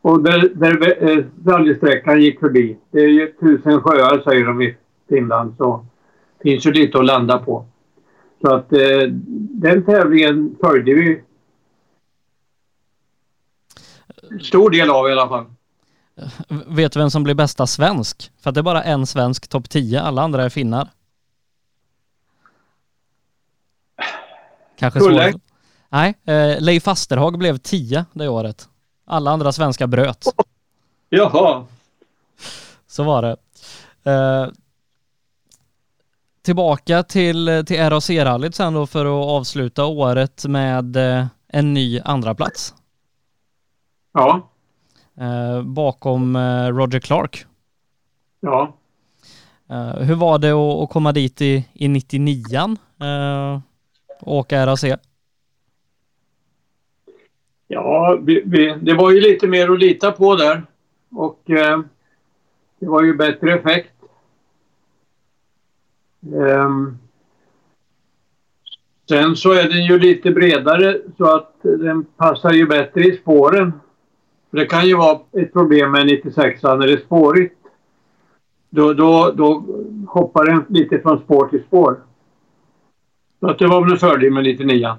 Och där, där eh, rallysträckan gick förbi. Det är ju tusen sjöar säger de i Finland så finns ju lite att landa på. Så att eh, den tävlingen följde vi stor del av i alla fall. Vet du vem som blir bästa svensk? För att det är bara en svensk topp 10, alla andra är finnar. Kanske svårt. Nej, eh, Leif Asterhag blev 10 det året. Alla andra svenskar bröt. Jaha. Så var det. Eh, tillbaka till, till RAC-rallyt sen då för att avsluta året med eh, en ny andra plats. Ja eh, bakom eh, Roger Clark. Ja. Eh, hur var det att, komma dit i, i 99an eh, och åka RAC? Ja, vi, vi, det var ju lite mer att lita på där och eh, det var ju bättre effekt. Um, sen så är den ju lite bredare så att den passar ju bättre i spåren det kan ju vara ett problem med 96 när det är spårigt. Då, då, då hoppar den lite från spår till spår. Så att det var väl en fördel med 99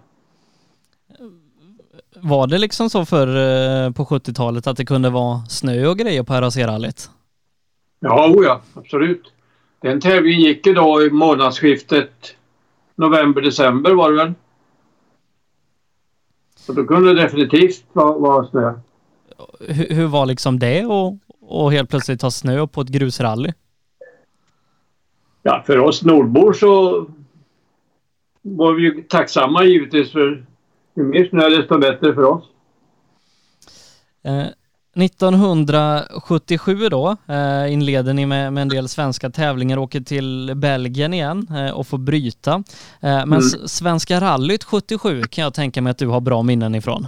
Var det liksom så för eh, på 70-talet att det kunde vara snö och grejer på RAC-rallyt? Ja, oh ja, absolut. Den tävlingen gick ju då i månadsskiftet november-december var det väl? Så då kunde det definitivt vara, vara snö hur, hur var liksom det och, och helt plötsligt ta snö på ett grusrally? Ja, för oss nordbor så var vi ju tacksamma givetvis för ju mer snö desto bättre för oss. Eh, 1977 då eh, inleder ni med, med en del svenska tävlingar, åker till Belgien igen eh, och får bryta. Eh, men mm. Svenska rallyt 77 kan jag tänka mig att du har bra minnen ifrån.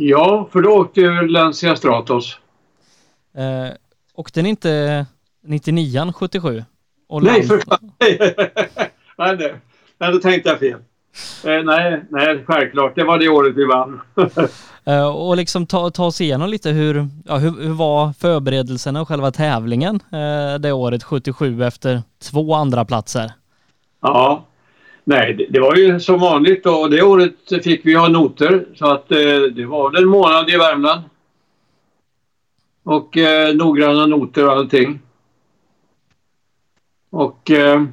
Ja, för då åkte jag Lancia Stratos. Eh, åkte ni inte 99 77? Och Nej, för fan. nej, nej. nej, då tänkte jag fel. Eh, nej, nej, självklart. Det var det året vi vann. Eh, och liksom ta, ta oss igenom lite hur, ja, hur, hur var förberedelserna och själva tävlingen eh, det året 77 efter två andra platser? ja. Nej, det, det var ju som vanligt och det året fick vi ha noter så att eh, det var väl en månad i Värmland. Och eh, noggranna noter och allting. Och eh,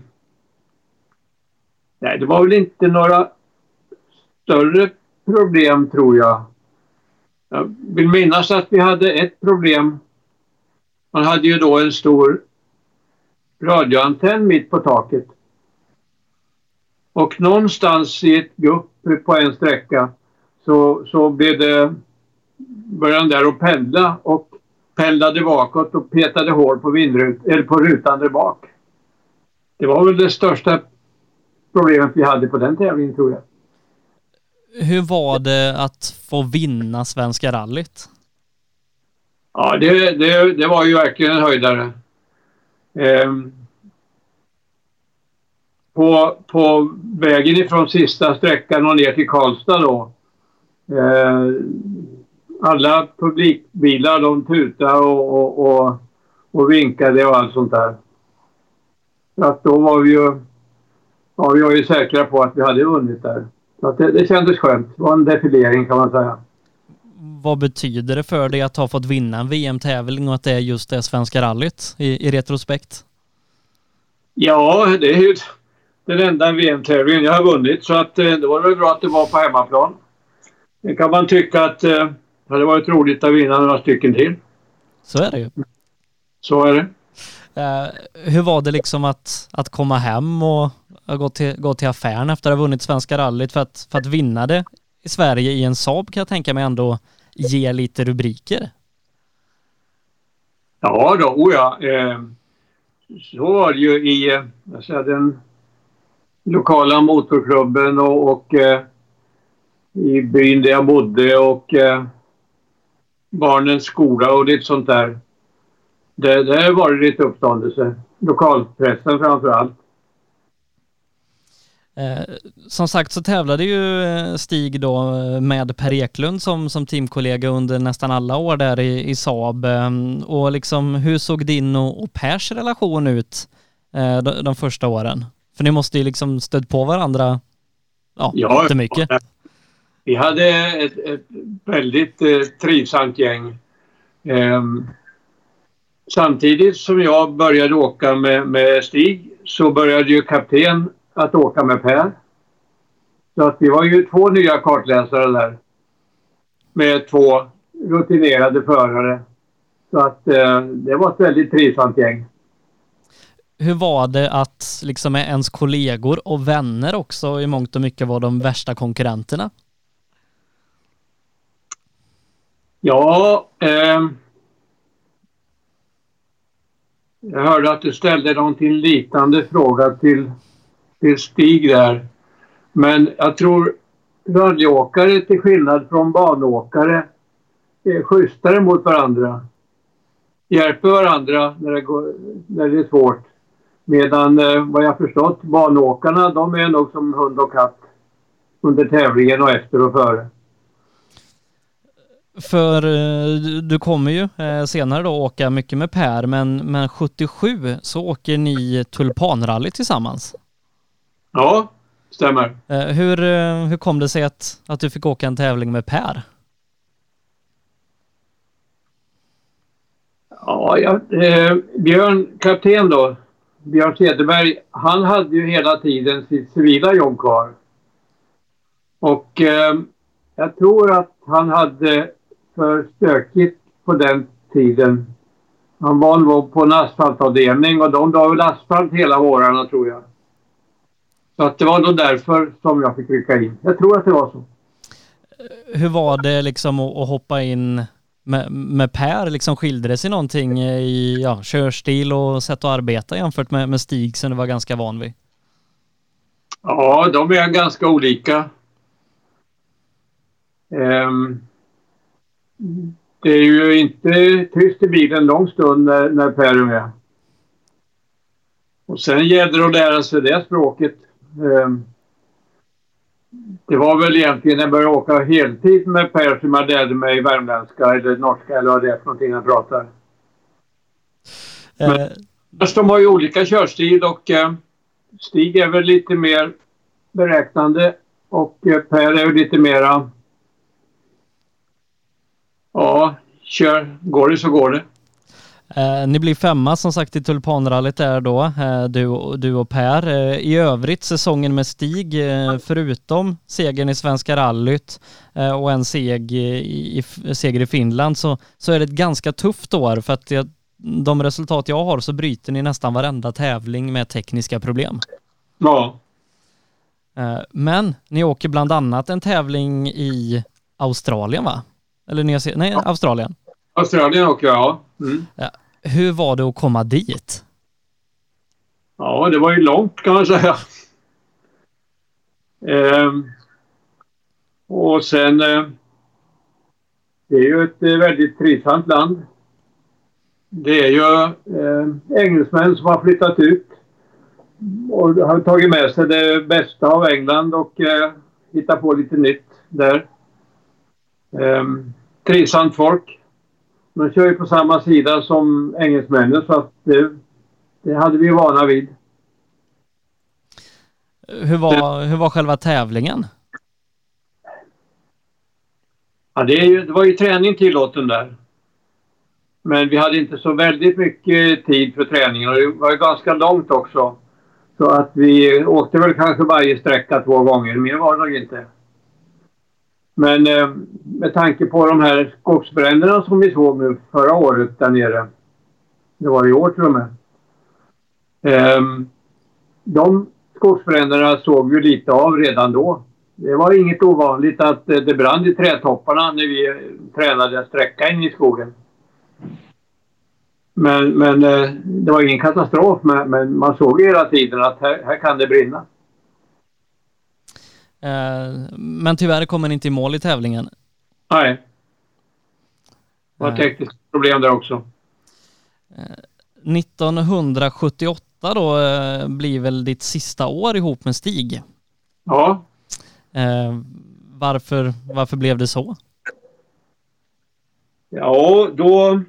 nej, det var väl inte några större problem tror jag. Jag vill minnas att vi hade ett problem. Man hade ju då en stor radioantenn mitt på taket. Och någonstans i ett gupp på en sträcka så, så blev det, började den där att pendla och pendlade bakåt och petade hål på, vindrut, eller på rutan där bak. Det var väl det största problemet vi hade på den tävlingen tror jag. Hur var det att få vinna Svenska rallyt? Ja, det, det, det var ju verkligen en höjdare. Ehm, på, på vägen ifrån sista sträckan och ner till Karlstad då. Eh, alla publikbilar de tutade och, och, och, och vinkade och allt sånt där. Så att då var vi ju, ja, vi var ju säkra på att vi hade vunnit där. Så att det, det kändes skönt. Det var en defilering kan man säga. Vad betyder det för dig att ha fått vinna en VM-tävling och att det är just det Svenska rallyt i, i retrospekt? Ja, det är ju den enda VM-tävlingen jag har vunnit så att eh, det var väl bra att det var på hemmaplan. Det kan man tycka att eh, det hade varit roligt att vinna några stycken till. Så är det ju. Så är det. Eh, hur var det liksom att, att komma hem och gå till, gå till affären efter att ha vunnit Svenska rallyt för att, för att vinna det i Sverige i en Saab kan jag tänka mig ändå ge lite rubriker. Ja då, oh ja. Eh, så var det ju i eh, jag säger, den lokala motorklubben och, och eh, i byn där jag bodde och eh, barnens skola och lite sånt där. Det, det var det lite uppståndelse. Lokalpressen framför allt. Eh, som sagt så tävlade ju eh, Stig då eh, med Per Eklund som, som teamkollega under nästan alla år där i, i Saab. Ehm, och liksom hur såg din och, och Pers relation ut eh, de, de första åren? För ni måste ju liksom stött på varandra ja, Ja, jättemycket. Vi hade ett, ett väldigt eh, trivsamt gäng. Ehm, samtidigt som jag började åka med, med Stig så började ju kapten att åka med Per. Så att vi var ju två nya kartläsare där. Med två rutinerade förare. Så att eh, det var ett väldigt trivsamt gäng. Hur var det att liksom med ens kollegor och vänner också i mångt och mycket var de värsta konkurrenterna? Ja, eh, jag hörde att du ställde någonting liknande fråga till, till Stig där. Men jag tror rallyåkare till skillnad från banåkare är schysstare mot varandra. Hjälper varandra när det, går, när det är svårt. Medan eh, vad jag förstått banåkarna de är nog som hund och katt under tävlingen och efter och före. För eh, du- kommer ju eh, senare då åka mycket med Per, men, men 77 så åker ni Tulpanrally tillsammans. Ja, stämmer. Hur, hur kom det sig att, att du fick åka en tävling med Per? Ja, ja eh, Björn, kapten då, Björn Cederberg, han hade ju hela tiden sitt civila jobb kvar. Och eh, jag tror att han hade för stökigt på den tiden. Han var nog på en asfaltavdelning och de la väl asfalt hela vårarna tror jag. Så att det var nog därför som jag fick rycka in. Jag tror att det var så. Hur var det liksom att, att hoppa in med, med Per? Liksom skilde det sig någonting eh, i ja, körstil och sätt att arbeta jämfört med, med Stig som du var ganska van vid? Ja, de är ganska olika. Um, det är ju inte tyst i bilen en lång stund när, när Per är med. Och sen gäller det att lära sig det språket. Um, det var väl egentligen när jag började åka heltid med Per som jag lärde mig värmländska eller norska eller vad det är för någonting han pratar. Men, eh. de har ju olika körstil och eh, Stig är väl lite mer beräknande och eh, Per är ju lite mera Ja, kör. Går det så går det. Eh, ni blir femma som sagt i Tulpanrallyt där då, eh, du, du och Per. Eh, I övrigt säsongen med Stig, eh, förutom segern i Svenska rallyt eh, och en seg i, i, seger i Finland så, så är det ett ganska tufft år för att jag, de resultat jag har så bryter ni nästan varenda tävling med tekniska problem. Ja. Eh, men ni åker bland annat en tävling i Australien va? Eller Nya Zeeland? Nej, Australien. Australien åker jag, ja. Mm. ja. Hur var det att komma dit? Ja, det var ju långt kan man säga. Ehm, och sen... Eh, det är ju ett väldigt trivsamt land. Det är ju eh, engelsmän som har flyttat ut och har tagit med sig det bästa av England och eh, hittat på lite nytt där. Um, trivsamt folk. De kör ju på samma sida som engelsmännen så att det, det hade vi vana vid. Hur var, hur var själva tävlingen? Ja, det, ju, det var ju träning tillåten där. Men vi hade inte så väldigt mycket tid för träningen och det var ju ganska långt också. Så att vi åkte väl kanske varje sträcka två gånger. Mer var det nog inte. Men eh, med tanke på de här skogsbränderna som vi såg nu förra året där nere. Det var i år till och med. Eh, de skogsbränderna såg vi lite av redan då. Det var inget ovanligt att eh, det brann i trädtopparna när vi tränade att sträcka in i skogen. Men, men eh, det var ingen katastrof, men, men man såg hela tiden att här, här kan det brinna. Eh, men tyvärr kommer ni inte i mål i tävlingen. Nej. Det var eh. tekniska problem där också. 1978 eh, då blir väl ditt sista år ihop med Stig? Ja. Varför, varför blev det så? Ja, då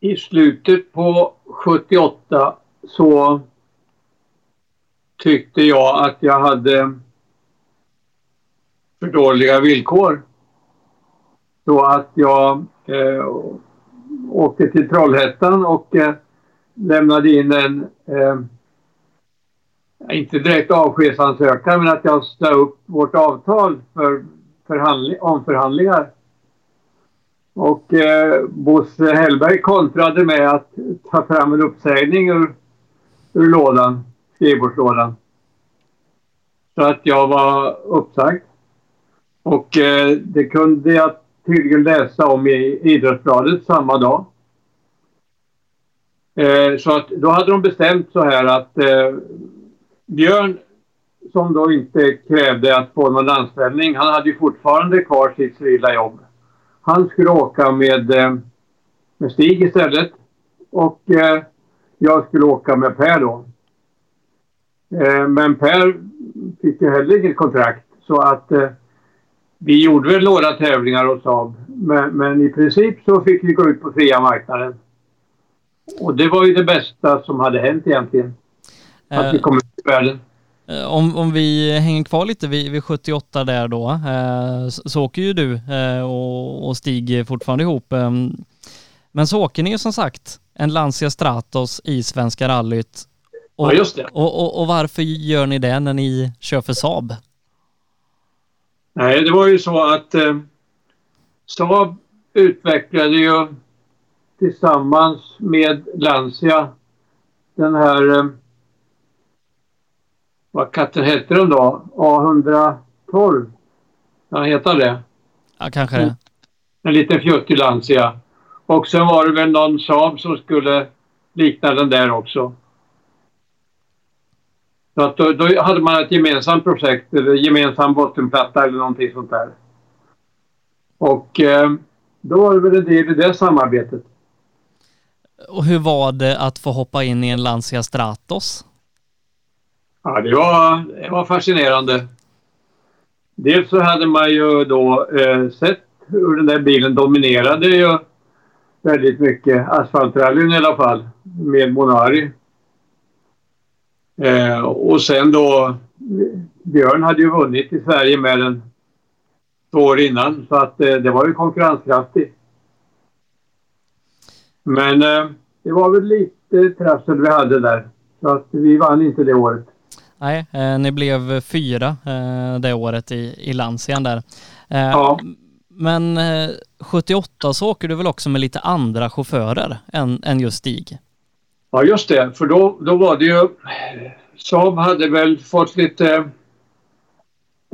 i slutet på 78 så tyckte jag att jag hade för dåliga villkor. Så att jag eh, åkte till Trollhättan och eh, lämnade in en, eh, inte direkt avskedsansökan, men att jag sa upp vårt avtal för omförhandlingar. Och eh, Bosse Hellberg kontrade med att ta fram en uppsägning ur, ur lådan, skrivbordslådan. Så att jag var uppsagd. Och eh, det kunde jag tydligen läsa om i Idrottsbladet samma dag. Eh, så att då hade de bestämt så här att eh, Björn, som då inte krävde att få någon anställning, han hade ju fortfarande kvar sitt civila jobb. Han skulle åka med, eh, med Stig istället och eh, jag skulle åka med Per då. Eh, men Per fick ju heller inget kontrakt så att eh, vi gjorde väl några tävlingar hos Saab, men, men, i princip så fick vi gå ut på fria marknaden. Och det var ju det bästa som hade hänt egentligen. Att eh, vi kom ut i världen. Eh, om, om vi hänger kvar lite vid, vid 78 där då, eh, så, åker ju du eh, och, och Stig fortfarande ihop. Eh, men så åker ni ju som sagt en Lancia Stratos i Svenska rallyt. Och, ja, just det. Och, och, och varför gör ni det när ni kör för Saab? Nej, det var ju så att eh, Saab utvecklade ju tillsammans med Lancia den här eh, vad katten hette den då? A112? Ja, heter det? Ja, kanske det. En liten fjuttig Lancia. Och sen var det väl någon Saab som skulle likna den där också. Så att då, då, hade man ett gemensamt projekt eller gemensam bottenplatta eller någonting sånt där. Och eh, då var det väl en del i det samarbetet. Och hur var det att få hoppa in i en Lancia Stratos? Ja, det var, det var fascinerande. Dels så hade man ju då eh, sett hur den där bilen dominerade ju väldigt mycket. Asfaltrallyn i alla fall med Monari. Eh, och sen då Björn hade ju vunnit i Sverige med den två år innan så att eh, det var ju konkurrenskraftigt. Men eh, det var väl lite trassel vi hade där. Så att vi vann inte det året. Nej, eh, ni blev fyra eh, det året i, i Lancian där. Eh, Ja. Men eh, 78 så åker du väl också med lite andra chaufförer än, än just Stig? Ja, just det. För då, då var det ju... Saab hade väl fått lite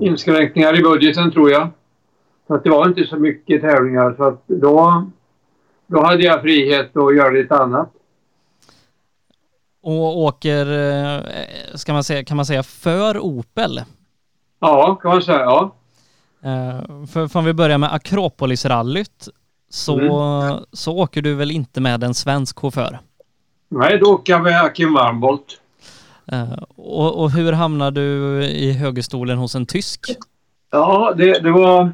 inskränkningar i budgeten tror jag. Så att det var inte så mycket tävlingar. Så att då, då hade jag frihet att göra lite annat. Och åker, eh, ska man säga, kan man säga för Opel? Ja, kan man säga. Ja. Eh, För, för om vi börjar med Akropolisrallyt så, så åker du väl inte med en svensk chaufför? Nej, då åker jag med Akim Warmbolt. Eh, Och, och hur hamnar du i högerstolen hos en tysk? Ja, det, det var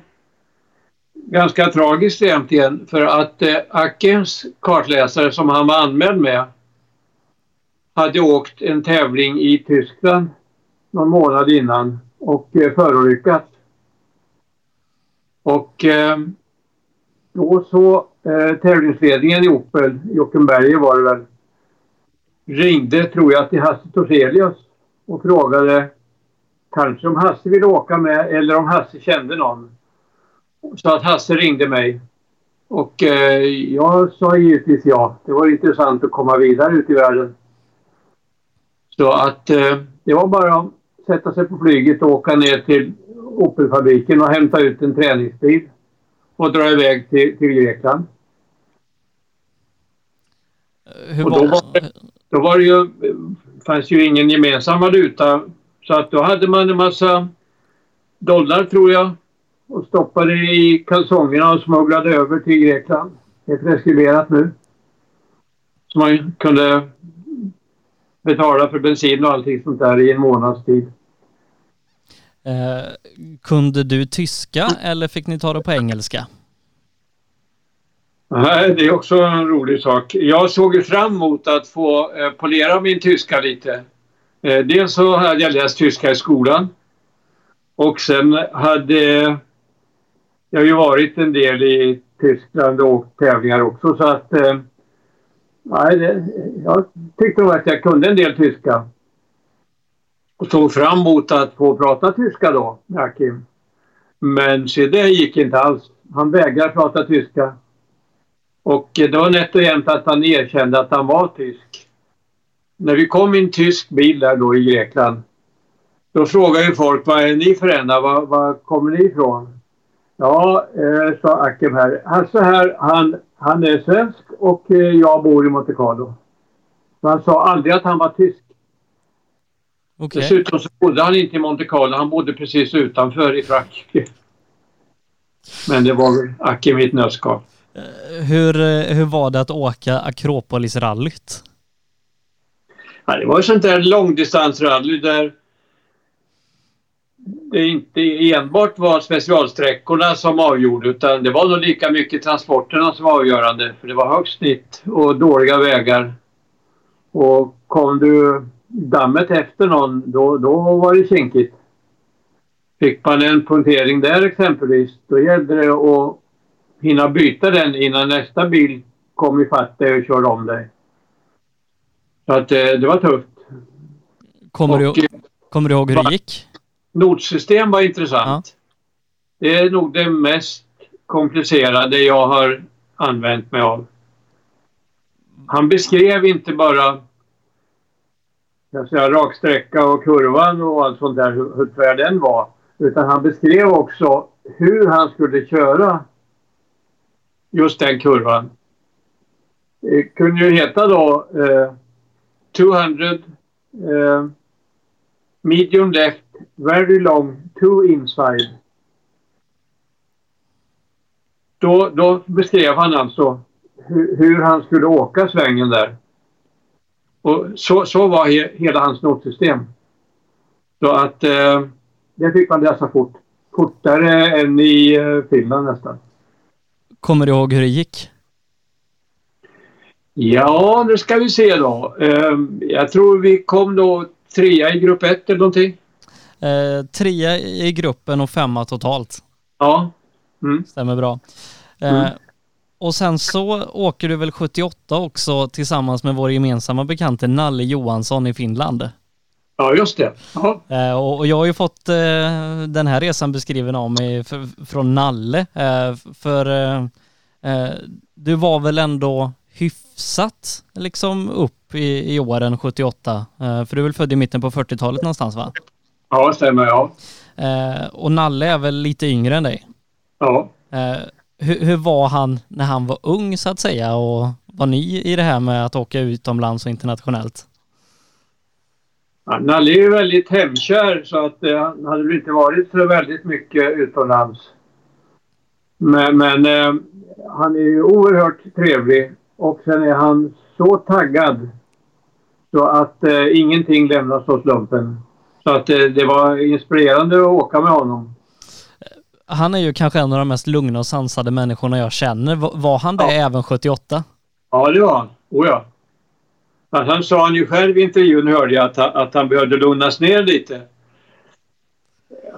ganska tragiskt egentligen. För att eh, Akims kartläsare som han var anmäld med hade åkt en tävling i Tyskland någon månad innan och eh, förolyckats. Och eh, då så eh, tävlingsledningen i Opel, Jockenberger var det väl, ringde tror jag till Hasse Torselius och frågade kanske om Hasse ville åka med eller om Hasse kände någon. Så att Hasse ringde mig. Och eh, jag sa givetvis ja. Det var intressant att komma vidare ut i världen. Så att eh, det var bara att sätta sig på flyget och åka ner till Opelfabriken och hämta ut en träningsbil och dra iväg till, till Grekland. Hur då var det- då var det ju, fanns ju ingen gemensam valuta. Så att då hade man en massa dollar tror jag och stoppade i kalsongerna och smugglade över till Grekland. Det är preskriberat nu. Så man kunde betala för bensin och allting sånt där i en månads tid. Eh, kunde du tyska eller fick ni ta det på engelska? Nej, det är också en rolig sak. Jag såg ju fram emot att få eh, polera min tyska lite. Eh, dels så hade jag läst tyska i skolan. Och sen hade jag ju varit en del i Tyskland och tävlingar också så att... Eh, nej, det, jag tyckte nog att jag kunde en del tyska. Och såg fram emot att få prata tyska då, med Akim. Men se det gick inte alls. Han vägrade prata tyska. Och eh, det var nätt och jämnt att han erkände att han var tysk. När vi kom i en tysk bil där då i Grekland. Då frågade ju folk, vad är ni för ena? Var, var kommer ni ifrån? Ja, eh, sa Akim här. Alltså här, han, han är svensk och eh, jag bor i Monte Carlo. Så han sa aldrig att han var tysk. Okej. Dessutom så bodde han inte i Monte Carlo, han bodde precis utanför i Frankrike. Men det var Akim i ett nötskal. Eh, hur, eh, hur var det att åka Akropolisrallyt? Ja, det var ju sånt där långdistansrally där det inte enbart var specialsträckorna som avgjorde utan det var nog lika mycket transporterna som var avgörande. För det var högt snitt och dåliga vägar. Och kom du dammet efter någon då, då var det kinkigt. Fick man en punktering där exempelvis då gällde det att hinna byta den innan nästa bil kom ifatt dig och körde om dig. Så att eh, det var tufft. Kommer, Och, du, eh, kommer du ihåg hur det gick? Nordsystem var intressant. Det är nog det mest komplicerade jag har använt mig av. Han beskrev inte bara jag säga, raksträcka och kurvan och allt sånt där, hur, hur tvär den var. Utan han beskrev också hur han skulle köra just den kurvan. Det kunde ju heta då eh, 200 eh, medium left, very long, two inside. då, då beskrev han alltså hur, hur, han skulle åka svängen där. Och så, så var he, hela hans notsystem. Så att eh, det fick man läsa fort. Fortare än i eh, Finland nästan. Kommer du ihåg hur det gick? Ja, nu ska vi se då. Eh, jag tror vi kom då trea i grupp ett eller någonting. Eh, trea i gruppen och femma totalt. Ja. Mm. Stämmer bra. Eh, mm. Och sen så åker du väl 78 också tillsammans med vår gemensamma bekante Nalle Johansson i Finland? Ja, just det. Ja. Eh, och jag har ju fått eh, den här resan beskriven av mig från Nalle. Eh, för du var väl ändå hyfsat liksom upp i, i åren 78? för du är väl född i mitten på 40-talet någonstans va? Ja, stämmer ja. och Nalle är väl lite yngre än dig? Ja. Hur, hur, var han när han var ung så att säga och var ny i det här med att åka utomlands och internationellt? Nalle är ju väldigt hemkär så att eh, han hade väl inte varit så väldigt mycket utomlands. Men, men eh, han är ju oerhört trevlig och sen är han så taggad så att eh, ingenting lämnas åt slumpen. Så att eh, det var inspirerande att åka med honom. Han är ju kanske en av de mest lugna och sansade människorna jag känner. Var han det ja. även 78? Ja, det var han. Oh ja. Han sa han ju själv i intervjun, hörde jag, att, att han behövde lugnas ner lite.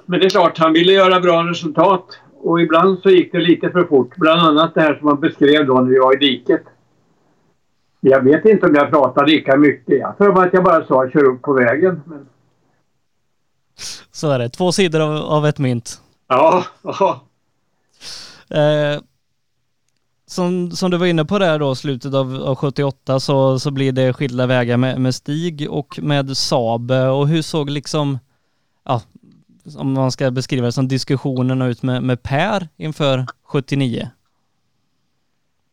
Men det är klart, han ville göra bra resultat. Och ibland så gick det lite för fort. Bland annat det här som han beskrev då när vi var i diket. Jag vet inte om jag pratade lika mycket. Jag tror att jag bara sa kör upp på vägen. Men... Så är det. Två sidor av, av ett mynt. Ja. ja. Eh, som, som du var inne på där då, slutet av, av 78 så, så blir det skilda vägar med, med Stig och med Saab. Och hur såg liksom, ja, om man ska beskriva det som diskussionerna ut med, med Per inför 79?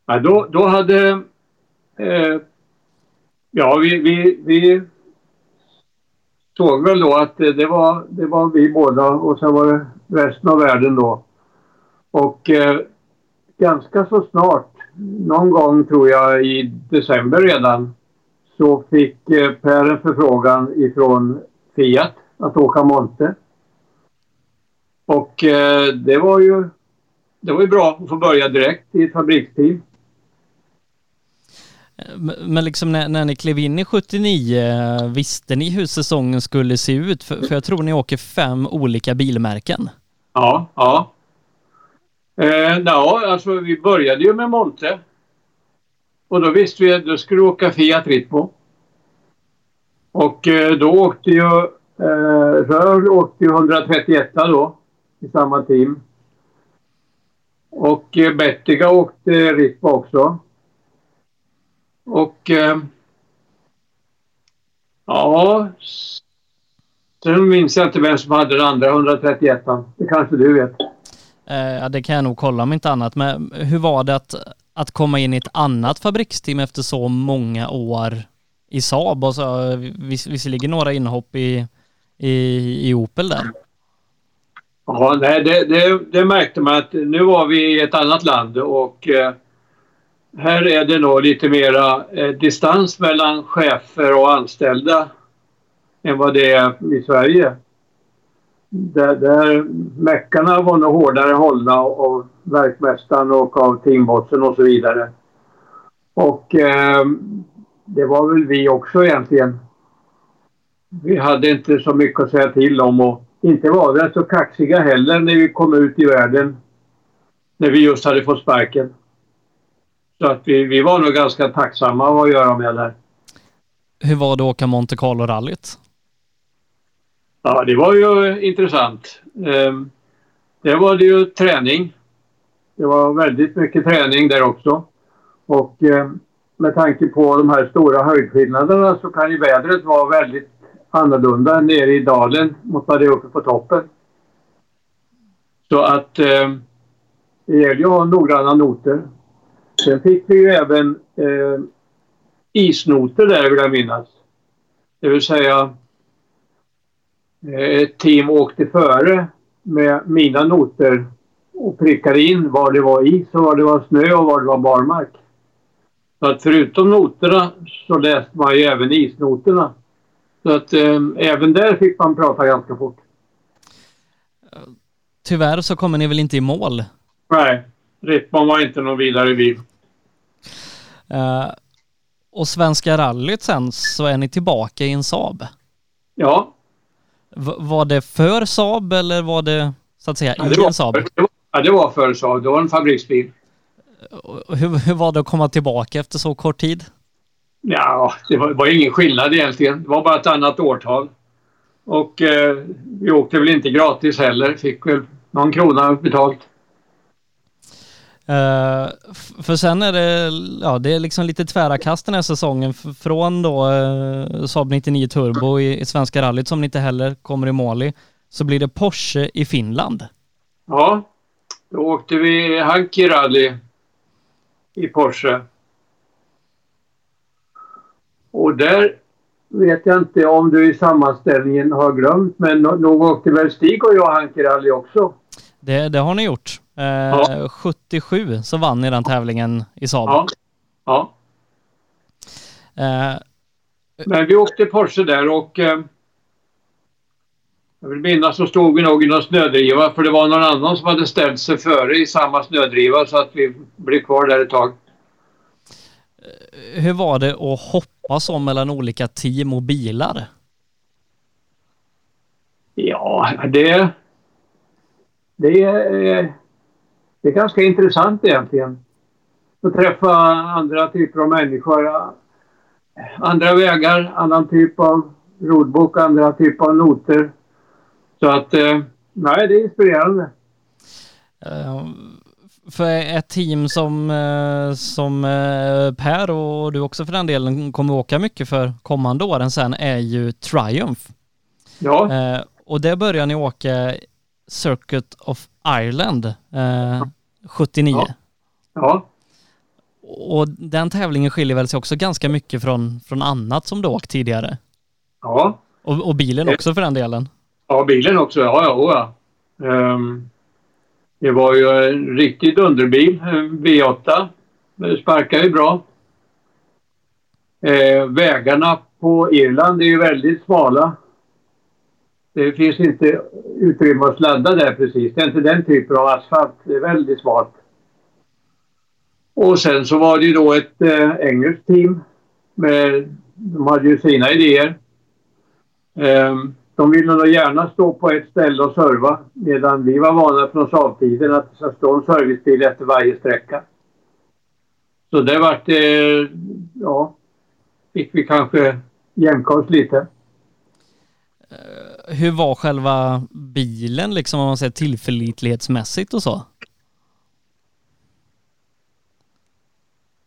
Ja, då, då hade, eh, ja vi, vi, vi såg väl då att det var, det var vi båda och sen var det resten av världen då. Och eh, ganska så snart, någon gång tror jag i december redan, så fick eh, Per en förfrågan ifrån Fiat att åka Monte. Och eh, det var ju det var ju bra att få börja direkt i ett fabriksteam. Men liksom när, när ni klev in i 79, visste ni hur säsongen skulle se ut? För, för jag tror ni åker fem olika bilmärken. Ja, ja. Eh, ja, alltså vi började ju med Monte. Och då visste vi att då skulle vi åka Fiat Ritmo. Och eh, då åkte ju eh, Rör åkte ju 131 då i samma team. Och eh, Bettiga åkte Ritmo också. Och eh, ja, sen minns jag inte vem som hade den andra 131 Det kanske du vet. Eh, ja, det kan jag nog kolla om inte annat. Men hur var det att, att komma in i ett annat fabriksteam efter så många år i Saab alltså, och så vis, visserligen några inhopp i, i, i Opel där? Ja, nej, det, det, det, märkte man att nu var vi i ett annat land och eh, här är det nog lite mera eh, distans mellan chefer och anställda än vad det är i Sverige där, där meckarna var nog hårdare hållna av verkmästaren och av teambossen och så vidare. Och eh, det var väl vi också egentligen. Vi hade inte så mycket att säga till om och inte var vi så kaxiga heller när vi kom ut i världen. När vi just hade fått sparken. Så att vi, vi var nog ganska tacksamma att göra med det. Hur var det att åka Monte Carlo-rallyt? Ja, det var ju eh, intressant. Ehm, det var det ju träning. Det var väldigt mycket träning där också. Och ehm, med tanke på de här stora höjdskillnaderna så kan ju vädret vara väldigt annorlunda nere i dalen mot vad det är uppe på toppen. Så att eh, det gäller ju att ha noggranna noter. Sen fick vi ju även eh, isnoter där vill jag minnas. Det vill säga ett team åkte före med mina noter och prickade in var det var is och var det var snö och var det var barmark. Så att förutom noterna så läste man ju även isnoterna. Så att eh, även där fick man prata ganska fort. Tyvärr så kommer ni väl inte i mål? Nej, Rittman var inte någon vidare bil. Uh, och Svenska rallyt sen så är ni tillbaka i en Saab. Ja. V var det för Saab eller var det så att säga ja, i en Saab? Det ja, det var för Saab. Det var en fabriksbil. Hur, hur var det att komma tillbaka efter så kort tid? Ja, det var, var ingen skillnad egentligen. Det var bara ett annat årtal. Och eh, vi åkte väl inte gratis heller. Fick väl någon krona betalt. Uh, för sen är det, ja det är liksom lite tvära kast den här säsongen från då uh, Saab 99 Turbo i, i Svenska rallyt som ni inte heller kommer i mål i, så blir det Porsche i Finland. Ja, då åkte vi Hanki rally i Porsche. Och där vet jag inte om du i sammanställningen har glömt, men nog åkte väl Stig och jag Hanki rally också? Det, det har ni gjort. Eh, ja. 77 så vann ni den tävlingen i Saab. Ja. ja. Eh. Men vi åkte Porsche där och eh, jag vill minnas så stod vi nog i någon snödriva för det var någon annan som hade ställt sig före i samma snödriva så att vi blev kvar där ett tag. Hur var det att hoppa så mellan olika team och bilar? Ja, det... Det är, det är ganska intressant egentligen. Att träffa andra typer av människor. Andra vägar, annan typ av rodbok, andra typer av noter. Så att, eh, nej, det är inspirerande. Uh, för ett team som, uh, som Per och du också för den delen kommer åka mycket för kommande åren sen är ju Triumph. Ja. och det börjar ni åka Circuit of Ireland 79. Ja. ja. Och den tävlingen skiljer väl sig också ganska mycket från, från annat som du åkt tidigare? Ja. Och, och bilen också för den delen? Ja, bilen också. Ja, ja. ja. Um, det var ju en riktigt underbil, en V8. Det sparkar ju bra. Eh, vägarna på Irland är ju väldigt smala. Det finns inte utrymme att sladda där precis. Det är inte den typen av asfalt. Det är väldigt smalt. Och sen så var det ju då ett eh, engelskt team. Med, de hade ju sina idéer. Eh, de ville nog gärna stå på ett ställe och serva medan vi var vana från Saab-tiden att det ska stå en servicebil efter varje sträcka. Så det vart eh, ja, fick vi kanske jämka oss lite. Eh, hur var själva bilen liksom om man säger tillförlitlighetsmässigt och så?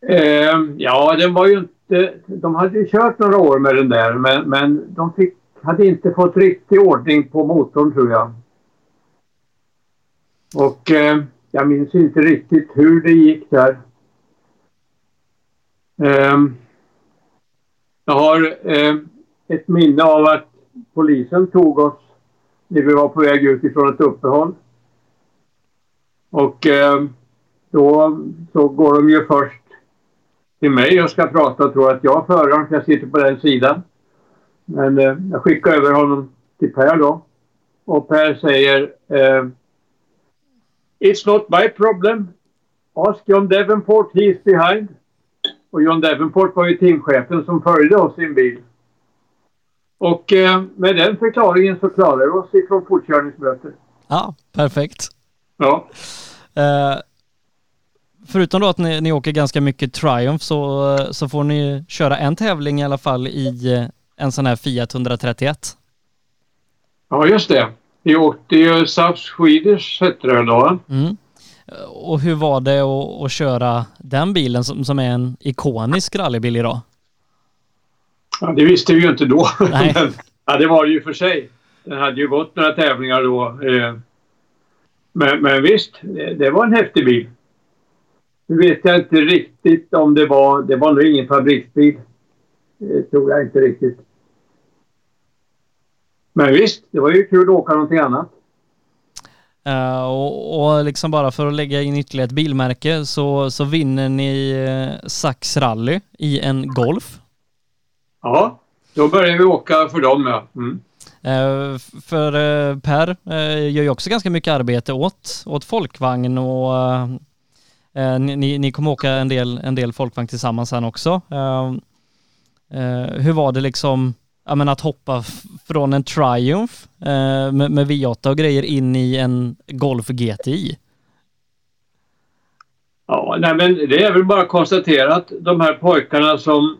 Eh, ja, den var ju inte... De hade ju kört några år med den där men, men de fick hade inte fått riktig ordning på motorn tror jag. Och eh, jag minns inte riktigt hur det gick där. Eh, jag har eh, ett minne av att polisen tog oss när vi var på väg ut ifrån ett uppehåll. Och eh, då så går de ju först till mig och ska prata och tror att jag är föraren för jag sitter på den sidan. Men eh, jag skickar över honom till Per då. Och Per säger eh, It's not my problem. Ask John Davenport, he's behind. Och John Davenport var ju teamchefen som följde oss i en bil. Och eh, med den förklaringen så klarar vi oss ifrån fortkörningsböter. Ja, perfekt. Ja. Eh, förutom då att ni, ni åker ganska mycket Triumph så, så får ni köra en tävling i alla fall i eh, en sån här Fiat 131. Ja, just det. Vi åkte ju South Swedish hette det då. Mm. Och hur var det att, att, köra den bilen som, som är en ikonisk rallybil idag? Ja, det visste vi ju inte då. Nej. Men, ja, det var det ju för sig. Den hade ju gått några tävlingar då. Eh. Men, men visst, det, det var en häftig bil. Nu vet jag inte riktigt om det var... Det var nog ingen fabriksbil. Det tror jag inte riktigt. Men visst, det var ju kul att åka någonting annat. Uh, och, och, liksom bara för att lägga in ytterligare ett bilmärke så, så vinner ni uh, Sax Rally i en Golf. Ja, då börjar vi åka för dem ja. Mm. Uh, för Per gör ju också ganska mycket arbete åt, åt folkvagn och ni, ni kommer åka en del, en del folkvagn tillsammans sen också. hur var det liksom ja, men att hoppa från en Triumph eh, med, med, V8 och grejer in i en Golf GTI? Ja, nej men det är väl bara att konstatera att de här pojkarna som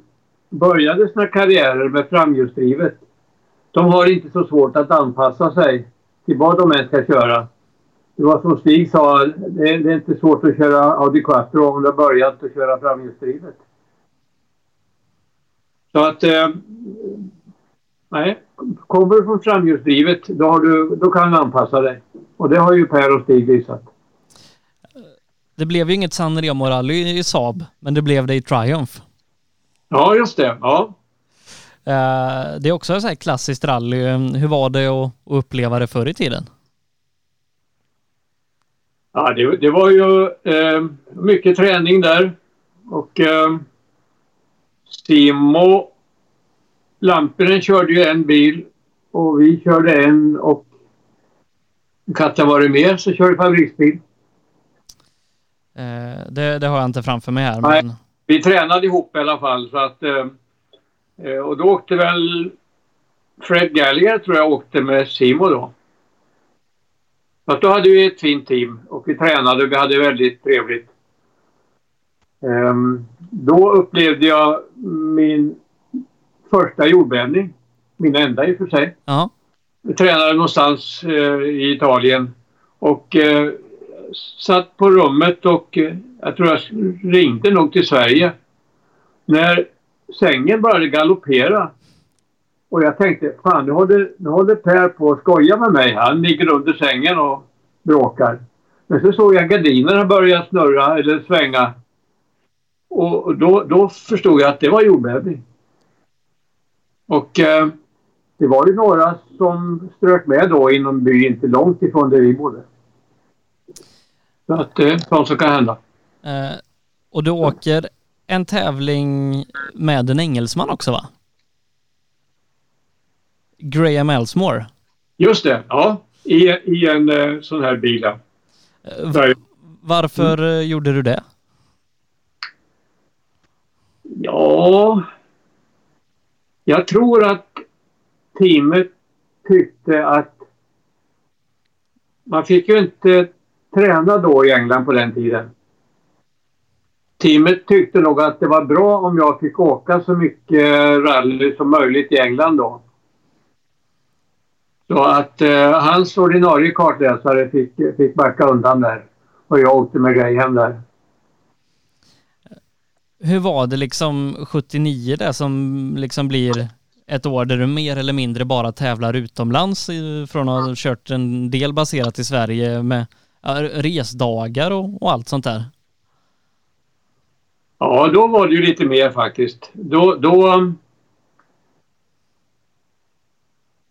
började sina karriärer med framhjulsdrivet, de har inte så svårt att anpassa sig till vad de än ska köra. Det var som Stig sa, det är, det är inte svårt att köra Audi Quattro om du har börjat att köra framhjulsdrivet. Så att eh, Nej, kommer du från framhjulsdrivet då, har du, då kan du anpassa dig. Och det har ju Per och Stig visat. Det blev ju inget San Remo-rally i Saab, men det blev det i Triumph. Ja, just det. Ja. Uh, det är också så här klassiskt rally. Hur var det att, uppleva det förr i tiden? Ja, det, det var ju eh, mycket träning där. Och eh, Simo Lampinen körde ju en bil och vi körde en och Katja var det mer så körde fabriksbil. Eh, det, det, har jag inte framför mig här. Nej, men... Vi tränade ihop i alla fall så att eh, eh, och då åkte väl Fred Gallagher tror jag åkte med Simo då. Så att då hade vi ett fint team och vi tränade och vi hade väldigt trevligt. Um, då upplevde jag min första jordbävning. Min enda i och för sig. Ja. Jag tränade någonstans eh, i Italien och eh, satt på rummet och eh, jag tror jag ringde nog till Sverige. När sängen började galoppera och jag tänkte, fan nu håller, nu håller Per på att skoja med mig. Han ligger under sängen och bråkar. Men så såg jag gardinerna börja snurra eller svänga. Och då, då förstod jag att det var jordbävning. Och eh, det var ju några som strök med då inom byn, inte långt ifrån där vi bodde. Så att det är sånt som kan hända. Eh, och du åker en tävling med en engelsman också va? Graham Elsmore. Just det, ja. I, i en eh, sån här bil. Eh, varför mm. gjorde du det? Ja, jag tror att teamet tyckte att man fick ju inte tränade då i England på den tiden. Teamet tyckte nog att det var bra om jag fick åka så mycket rally som möjligt i England då. Så att eh, hans ordinarie kartläsare fick, fick backa undan där. Och jag åkte med Graham där hur var det liksom 79 där som liksom blir ett år där du mer eller mindre bara tävlar utomlands från att ha kört en del baserat i Sverige med resdagar och, och allt sånt där? Ja, då var det ju lite mer faktiskt. Då, då um,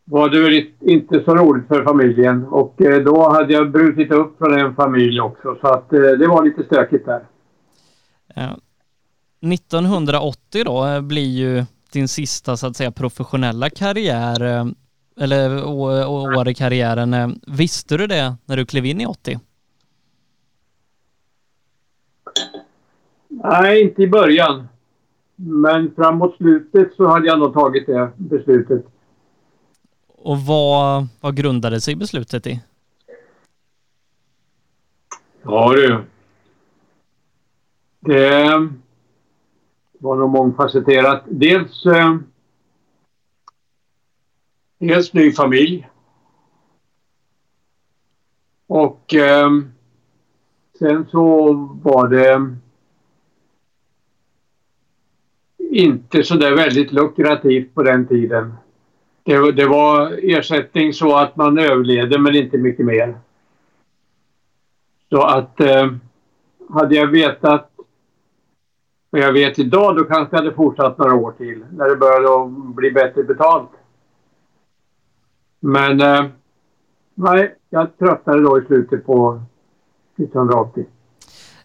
var det väl inte så roligt för familjen och eh, då hade jag brutit upp från en familj också så att eh, det var lite stökigt där. Ja. 1980 då eh, blir ju din sista så att säga professionella karriär eller år i karriären. Eh, visste du det när du klev in i 80? Nej, inte i början. Men framåt slutet så hade jag nog tagit det beslutet. Och vad, vad grundade sig beslutet i? Ja du. Det var nog mångfacetterat. Dels, eh, dels ny familj. Och eh, sen så var det inte så där väldigt lukrativt på den tiden. Det, det, var ersättning så att man överlevde men inte mycket mer. Så att eh, hade jag vetat vad jag vet idag, då kanske jag hade fortsatt några år till när det började bli bättre betalt. Men eh, nej, jag tröttnade då i slutet på 1980.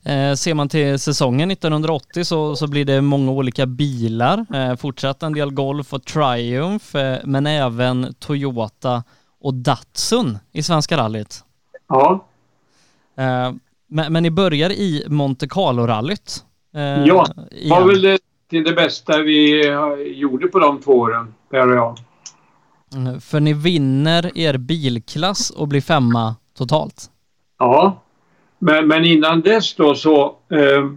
Eh, ser man till säsongen 1980 så, så blir det många olika bilar, eh, fortsatt en del Golf och Triumph, eh, men även Toyota och Datsun i Svenska rallyt. Ja, Eh, men, men ni börjar i Monte Carlo-rallyt. Eh, Ja, det var väl det, till det bästa vi eh, gjorde på de två åren, Per och jag. Mm, För ni vinner er bilklass och blir femma totalt. Ja, men, men innan dess då så eh,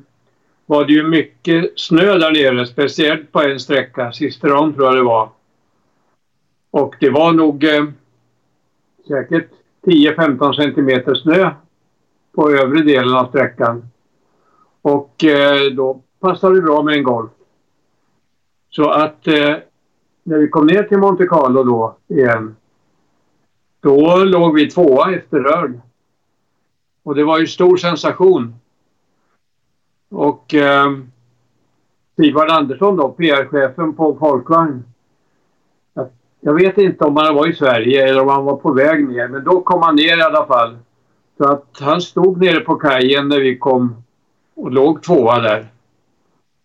var det ju mycket snö där nere, speciellt på en sträcka, Sisteron tror jag det var. Och det var nog eh, säkert 10-15 centimeter snö på övre delen av sträckan. Och eh, då passade det bra med en Golf. Så att eh, när vi kom ner till Monte Carlo då igen, då låg vi tvåa efter Rörn. Och det var ju stor sensation. Och eh, Sigvard Andersson då, PR-chefen på Folkvagn. Jag, jag vet inte om han var i Sverige eller om han var på väg ner, men då kom han ner i alla fall. Så att han stod nere på kajen när vi kom och låg tvåa där.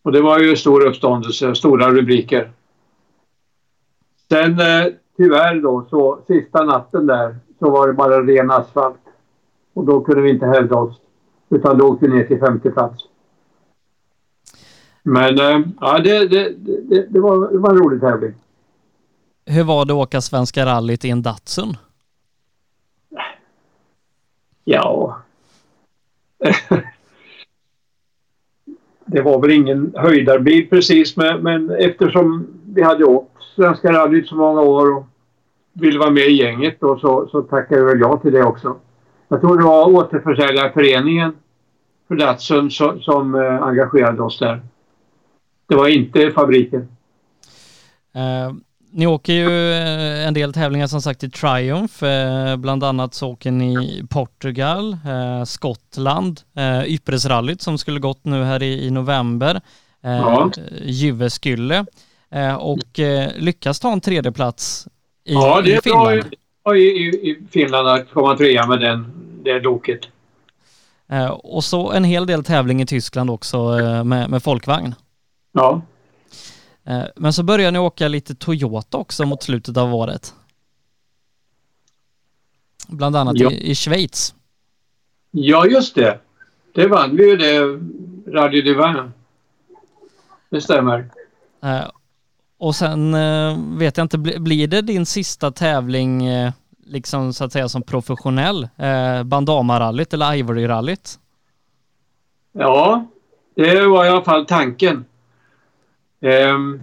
Och det var ju stor uppståndelse, stora rubriker. Sen eh, tyvärr då så sista natten där så var det bara ren asfalt. Och då kunde vi inte hävda oss. Utan då åkte vi ner till femte plats. Men eh, ja, det, det, det, det, var, det var en rolig tävling. Hur var det att åka Svenska rallyt i en Datsun? Ja. det var väl ingen höjdarbil precis men, men eftersom vi hade åkt Svenska rallyt så många år och ville vara med i gänget då, så, så tackade jag väl ja till det också. Jag tror det var återförsäljarföreningen för Datsun som, som eh, engagerade oss där. Det var inte fabriken. Eh, ni åker ju eh, en del tävlingar som sagt i Triumph, eh, bland annat så åker ni i Portugal, eh, Skottland, eh, Ypresrallyt som skulle gått nu här i, i november, eh, Ja. Jyväskylä och eh, lyckas ta en tredjeplats i, ja, det är bra Finland. i, i, i Finland att komma trea med den, det loket. Eh, och så en hel del tävling i Tyskland också eh, med, med folkvagn. Ja. Eh, men så börjar ni åka lite Toyota också mot slutet av året. Bland annat Ja. i, i Schweiz. Ja, just det. Det vann vi ju det, Radio Divin. Det stämmer. Och sen eh, vet jag inte, blir det din sista tävling eh, liksom så att säga som professionell? Eh, Bandama-rallyt eller Ivory-rallyt? Ja, det var i alla fall tanken. Ehm,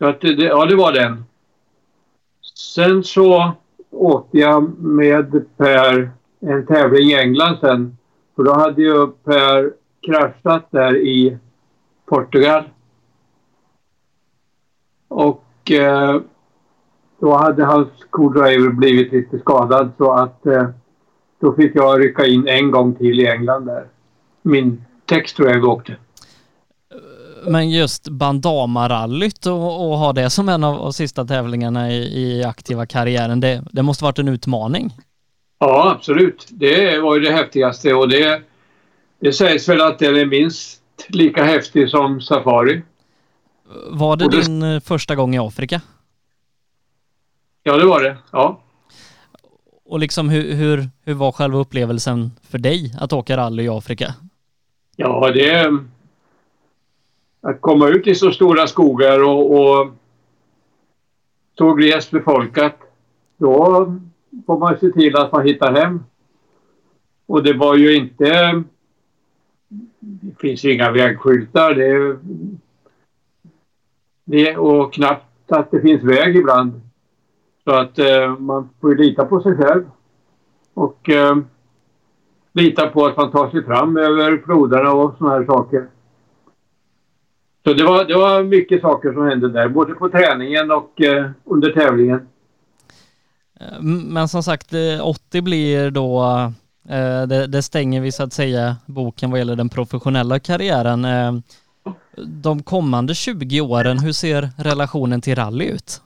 att det, ja, det var den. Sen så åkte jag med Per en tävling i England sen. För då hade ju Per kraschat där i Portugal. Och eh, då hade hans co-driver blivit lite skadad så att eh, då fick jag rycka in en gång till i England där. Min text tror jag åkte. Men just Bandama-rallyt och, och ha det som en av, av sista tävlingarna i, i aktiva karriären, det, det måste varit en utmaning. Ja, absolut. Det var ju det häftigaste och det, det sägs väl att den är minst lika häftig som Safari. Var det det- din eh, första gång i Afrika? Ja, det var det. Ja. Och liksom hur, hur, hur var själva upplevelsen för dig att åka rally i Afrika? Ja, det. Att komma ut i så stora skogar och, och så glest befolkat, då får man se till att man hittar hem. Och det var ju inte... Det finns ju inga vägskyltar. Det, det, och knappt att det finns väg ibland. Så att eh, man får ju lita på sig själv. Och eh, lita på att man tar sig fram över floderna och såna här saker. Så det var, det var mycket saker som hände där, både på träningen och eh, under tävlingen. Eh, men som sagt, eh, 80 blir då, eh, det, det stänger vi så att säga boken vad gäller den professionella karriären. Eh, de kommande 20 åren, hur ser relationen till rally ut?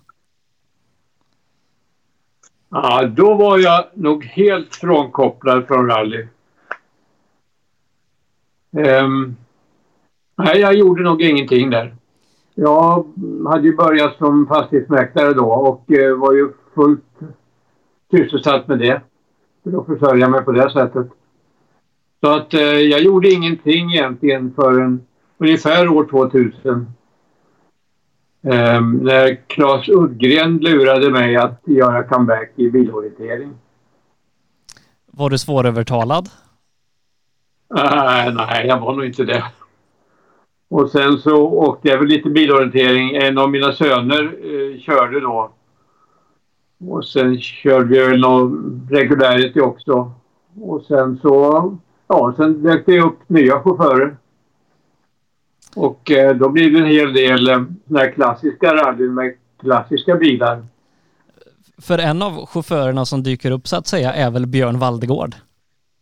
Ja, då var jag nog helt frånkopplad från rally. Um, nej, jag gjorde nog ingenting där. Jag hade ju börjat som fastighetsmäklare då och uh, var ju fullt sysselsatt med det. För att försörja mig på det sättet. Så att uh, jag gjorde ingenting egentligen förrän ungefär år 2000. Um, när Claes Uddgren lurade mig att göra comeback i bilorientering. Var du svårövertalad? Uh, nej, jag var nog inte det. Och sen så åkte jag väl lite bilorientering. En av mina söner uh, körde då. Och sen körde vi väl någon regularity också. Och sen så, ja, sen dök det upp nya chaufförer. Och eh, då blir det en hel del eh, klassiska rallyn med klassiska bilar. För en av chaufförerna som dyker upp så att säga är väl Björn Valdegård?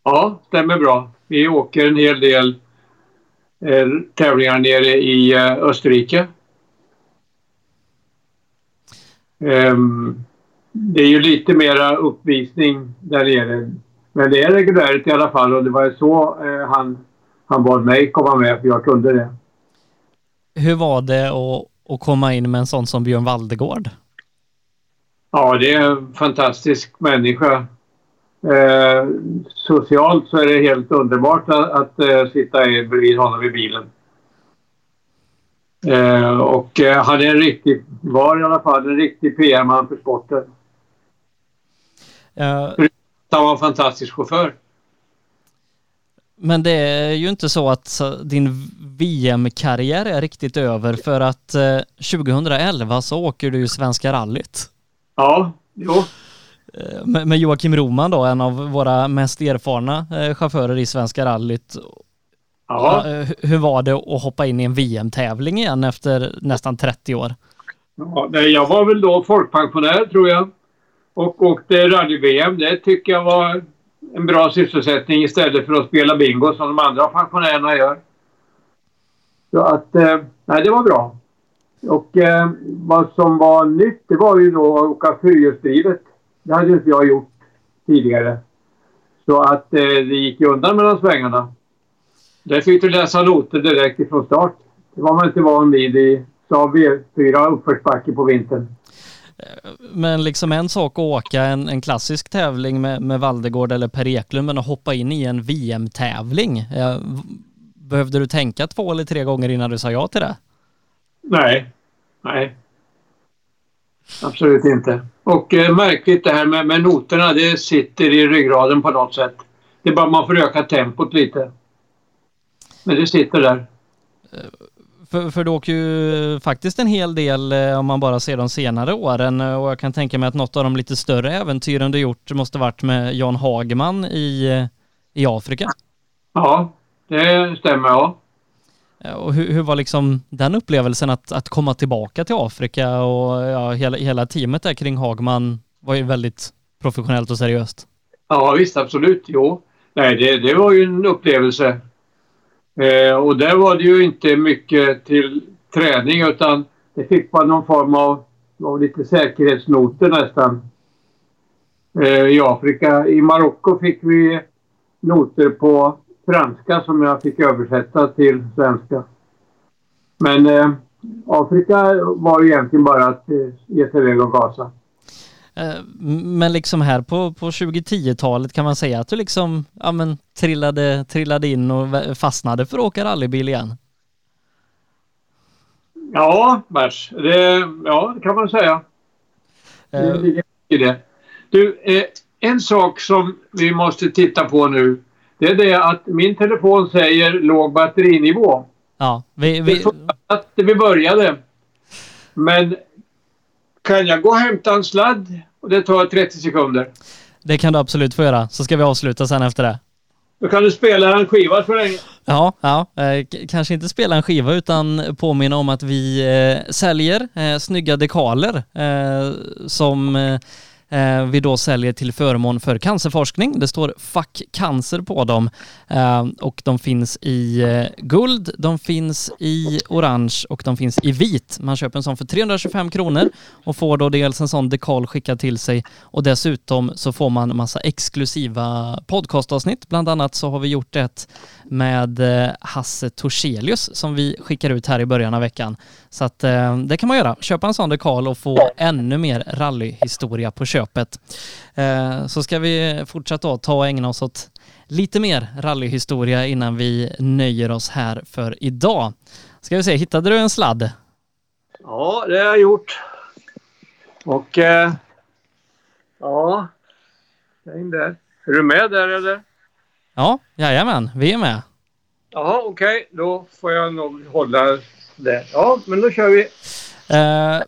Ja, stämmer bra. Vi åker en hel del eh, tävlingar nere i eh, Österrike. Um, det är ju lite mera uppvisning där nere. Men det är reguljärt i alla fall och det var så eh, han, han bad mig komma med för jag kunde det. Hur var det att, att komma in med en sån som Björn Valdegård? Ja, det är en fantastisk människa. Eh, socialt så är det helt underbart att, att uh, sitta bredvid honom i bilen. Eh, och uh, han är en riktig, var i alla fall en riktig PR-man för sporten. Uh, han var en fantastisk chaufför. Men det är ju inte så att din VM-karriär är riktigt över för att 2011 så åker du ju Svenska rallyt. Ja, jo. Med Joakim Roman då, en av våra mest erfarna chaufförer i Svenska rallyt. Ja. Hur var det att hoppa in i en VM-tävling igen efter nästan 30 år? Ja, jag var väl då folkpensionär tror jag. Och åkte rally-VM. Det tycker jag var en bra sysselsättning istället för att spela bingo som de andra pensionärerna gör. Så att, eh, nej det var bra. Och eh, vad som var nytt det var ju då att åka fyrhjulsdrivet. Det hade inte jag gjort tidigare. Så att eh, det gick ju undan mellan svängarna. Där fick du läsa noter direkt ifrån start. Det var man inte van vid i Saab V4 uppförsbacke på vintern. Men liksom en sak att åka en, en klassisk tävling med, med Valdegård eller Per Eklund, men att hoppa in i en VM-tävling. Behövde du tänka två eller tre gånger innan du sa ja till det? Nej, nej. Absolut inte. Och eh, märkligt det här med, med noterna, det sitter i ryggraden på något sätt. Det är bara man får öka tempot lite. Men det sitter där. För, för du åker ju faktiskt en hel del om man bara ser de senare åren och jag kan tänka mig att något av de lite större äventyren du gjort måste varit med Jan Hagman i, i Afrika. Ja, det stämmer ja. Och hur, hur, var liksom den upplevelsen att, att komma tillbaka till Afrika och ja, hela, hela teamet där kring Hagman var ju väldigt professionellt och seriöst. Ja visst, absolut. Jo. Nej, det, det var ju en upplevelse. Eh, och där var det ju inte mycket till träning utan det fick man någon form av, av lite säkerhetsnoter nästan. Eh, I Afrika, i Marocko fick vi noter på franska som jag fick översätta till svenska. Men eh, Afrika var egentligen bara att eh, ge sig iväg och gasa. Men liksom här på, på 2010-talet kan man säga att du liksom ja, men, trillade, trillade in och fastnade för att åka rallybil igen? Ja, Bärs. Det, ja, det kan man säga. Det ligger i det. Du, eh, en sak som vi måste titta på nu det är det att min telefon säger låg batterinivå. Ja, vi... vi... Att vi började. Men kan jag gå och hämta en sladd? Och det tar 30 sekunder. Det kan du absolut få göra, så ska vi avsluta sen efter det. Då kan du spela en skiva så länge. Ja, ja. Eh, kanske inte spela en skiva utan påminna om att vi eh, säljer eh, snygga dekaler eh, som eh, Eh, vi då säljer till förmån för cancerforskning. Det står Fuck cancer på dem eh, och de finns i eh, guld, de finns i orange och de finns i vit. Man köper en sån för 325 kronor och får då dels en sån dekal skickad till sig och dessutom så får man massa exklusiva podcastavsnitt. Bland annat så har vi gjort ett med eh, Hasse Torselius som vi skickar ut här i början av veckan. Så att eh, det kan man göra. Köpa en sån dekal och få ännu mer rallyhistoria på köpet. Eh, så ska vi fortsätta ta och ägna oss åt lite mer rallyhistoria innan vi nöjer oss här för idag. Ska vi se, hittade du en sladd? Ja, det har jag gjort. Och... Eh, ja. Häng där. Är du med där eller? Ja, jajamän, vi är med. Jaha, okej. Okay. Då får jag nog hålla det. Ja, men då kör vi. Eh,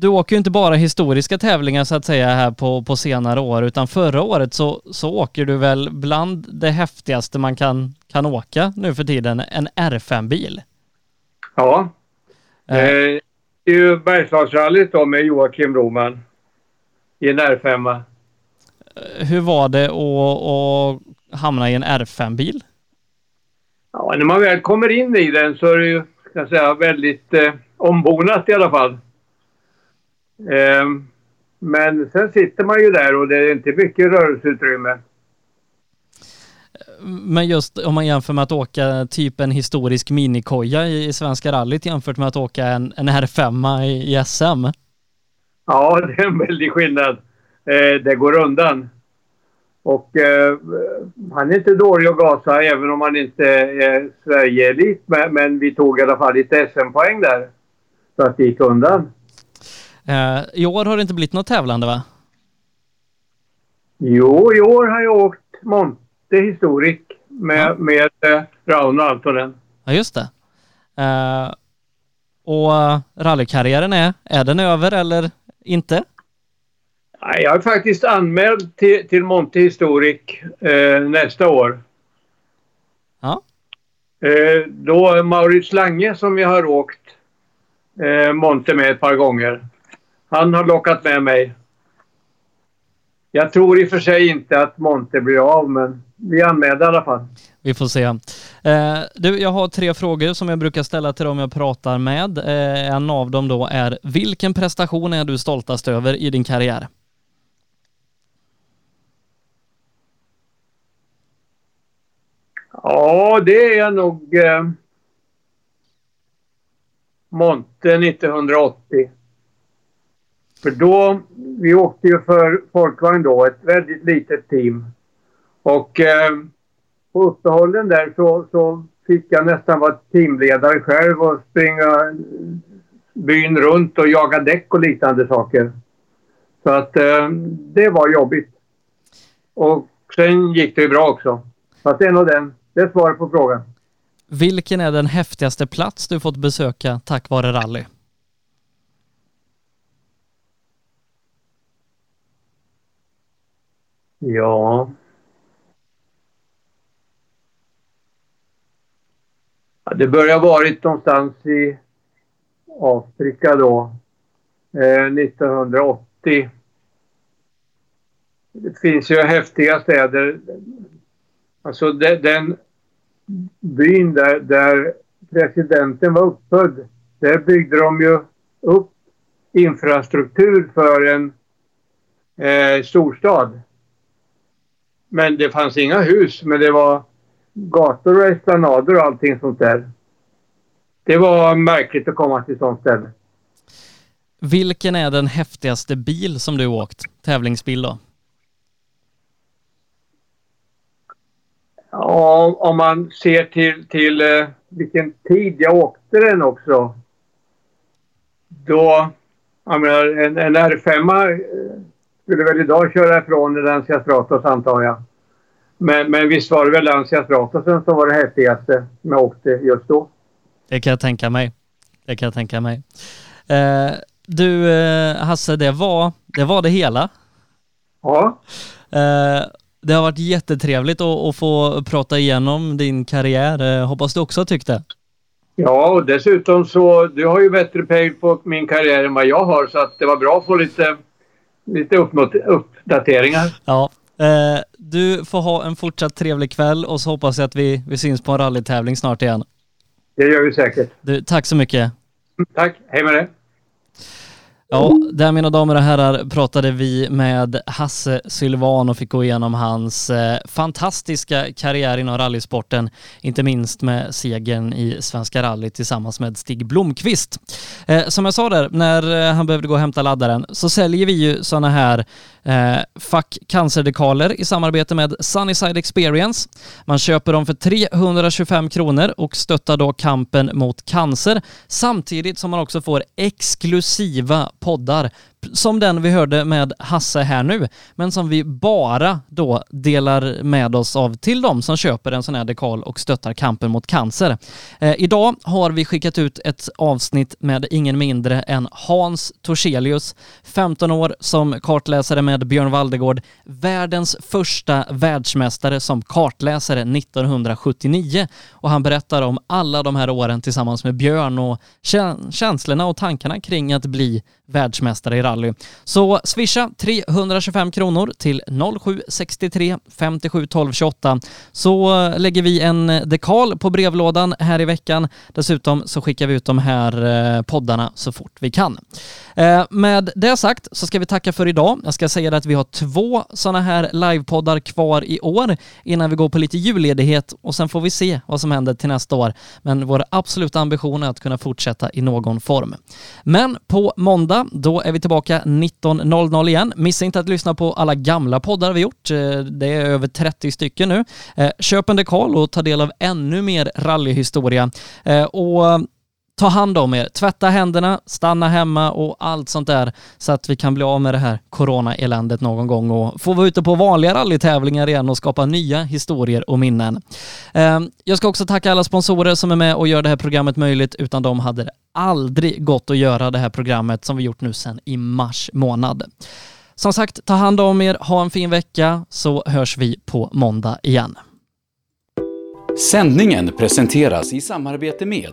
du åker ju inte bara historiska tävlingar så att säga här på, på senare år utan förra året så, så åker du väl bland det häftigaste man kan, kan åka nu för tiden, en R5-bil. Ja. Eh. Det är ju Bergslagsrallyt då med Joakim Roman i en R5. Hur var det att, att hamna i en R5-bil? Ja, när man väl kommer in i den så är det ju jag säga, väldigt eh, ombonat i alla fall. Eh, men sen sitter man ju där och det är inte mycket rörelseutrymme. Men just om man jämför med att åka typ en historisk minikoja i, i Svenska rallyt jämfört med att åka en, en R5 i, i SM. Ja, det är en väldig skillnad. Eh, det går undan. Och eh, han är inte dålig att gasa även om han inte är Sverige-elit. Men, men, vi tog i alla fall lite SM-poäng där. Så att det gick undan. Eh, I år har det inte blivit något tävlande va? Jo, i år har jag åkt Monte Historic med, ja. med eh, Rauno Altonen. Ja, just det. Eh, och rallykarriären är, är den över eller inte? Jag är faktiskt anmäld till, till Monte Historic eh, nästa år. Ja. Eh, då Maurits Lange som jag har åkt eh, Monte med ett par gånger. Han har lockat med mig. Jag tror i och för sig inte att Monte blir av men vi är anmälda i alla fall. Vi får se. Eh, du, jag har tre frågor som jag brukar ställa till dem jag pratar med. Eh, en av dem då är, vilken prestation är du stoltast över i din karriär? Ja, det är nog eh, Monte 1980. För då, vi åkte ju för Folkvagn då, ett väldigt litet team. Och eh, på uppehållen där så, så fick jag nästan vara teamledare själv och springa byn runt och jaga däck och liknande saker. Så att eh, det var jobbigt. Och sen gick det ju bra också. Så att det är nog den. Det är svaret på frågan. Vilken är den häftigaste plats du fått besöka tack vare rally? Ja. Det börjar varit någonstans i Afrika då. Eh, 1980. Det finns ju häftiga städer. Alltså den byn där, där presidenten var uppfödd. Där byggde de ju upp infrastruktur för en eh, storstad. Men det fanns inga hus, men det var gator och esplanader och allting sånt där. Det var märkligt att komma till sånt ställe. Vilken är den häftigaste bil som du åkt? Tävlingsbil då? Ja, om man ser till, till eh, vilken tid jag åkte den också. Då, jag menar, en, en R5 eh, skulle väl idag köra ifrån en Lancia Stratos antar jag. Men, men visst var det väl Lancia Stratosen som var det häftigaste som jag åkte just då. Det kan jag tänka mig. Det kan jag tänka mig. Eh, du eh, Hasse, det var, det var det hela. Ja. Eh, det har varit jättetrevligt att, att få prata igenom din karriär. Eh, hoppas du också tyckte. Ja, och dessutom så, du har ju bättre pejl på min karriär än vad jag har så att det var bra att få lite lite uppdateringar. Ja. Eh, du får ha en fortsatt trevlig kväll och så hoppas jag att vi, vi syns på en rallytävling snart igen. Det gör vi säkert. Du, tack så mycket. Tack, hej med dig. Ja, där mina damer och herrar pratade vi med Hasse Sylvan och fick gå igenom hans eh, fantastiska karriär inom rallysporten, inte minst med segern i Svenska rallyt tillsammans med Stig Blomqvist. Eh, som jag sa där, när eh, han behövde gå och hämta laddaren så säljer vi ju sådana här eh, Fuck cancerdekaler i samarbete med Sunnyside Experience. Man köper dem för 325 kronor och stöttar då kampen mot cancer samtidigt som man också får exklusiva poddar som den vi hörde med Hasse här nu, men som vi bara då delar med oss av till de som köper en sån här dekal och stöttar kampen mot cancer. Eh, idag har vi skickat ut ett avsnitt med ingen mindre än Hans Torselius, 15 år som kartläsare med Björn Valdegård, världens första världsmästare som kartläsare 1979 och han berättar om alla de här åren tillsammans med Björn och känslorna och tankarna kring att bli världsmästare i rally. Så swisha 325 kronor till 0763 57 12 28 så eh, lägger vi en eh, dekal på brevlådan här i veckan. Dessutom så skickar vi ut de här eh, poddarna så fort vi kan. Med det sagt så ska vi tacka för idag. Jag ska säga att vi har två sådana här livepoddar kvar i år innan vi går på lite julledighet och sen får vi se vad som händer till nästa år. Men vår absoluta ambition är att kunna fortsätta i någon form. Men på måndag, då är vi tillbaka 19.00 igen. Missa inte att lyssna på alla gamla poddar vi gjort. Eh, det är över 30 stycken nu. Eh, köp en dekal och ta del av ännu mer rallyhistoria. Eh, och ta hand om er, tvätta händerna, stanna hemma och allt sånt där så att vi kan bli av med det här corona-eländet någon gång och få vara ute på vanliga rallytävlingar igen och skapa nya historier och minnen. Ehm, jag ska också tacka alla sponsorer som är med och gör det här programmet möjligt. Utan dem hade det aldrig gått att göra det här programmet som vi gjort nu sedan i mars månad. Som sagt, ta hand om er, ha en fin vecka så hörs vi på måndag igen. Sändningen presenteras i samarbete med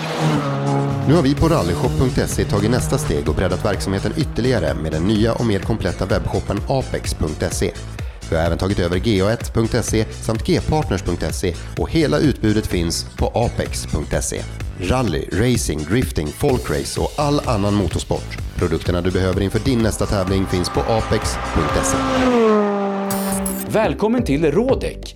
Nu har vi på rallyshop.se tagit nästa steg och breddat verksamheten ytterligare med den nya och mer kompletta webbshoppen apex.se. Vi har även tagit över ga1.se samt gpartners.se och hela utbudet finns på apex.se. Rally, racing, drifting, folkrace och all annan motorsport. Produkterna du behöver inför din nästa tävling finns på apex.se. Välkommen till Rådek!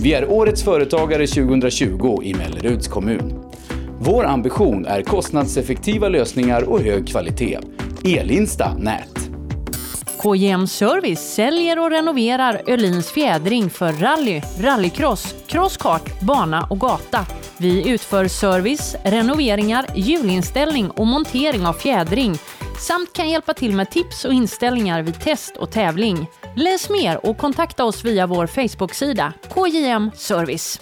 Vi är Årets Företagare 2020 i Melleruds kommun. Vår ambition är kostnadseffektiva lösningar och hög kvalitet. Elinsta Nät. KJM Service säljer och renoverar Öhlins fjädring för rally, rallycross, crosskart, bana och gata. Vi utför service, renoveringar, hjulinställning och montering av fjädring samt kan hjälpa till med tips och inställningar vid test och tävling. Läs mer och kontakta oss via vår Facebook-sida KJM Service.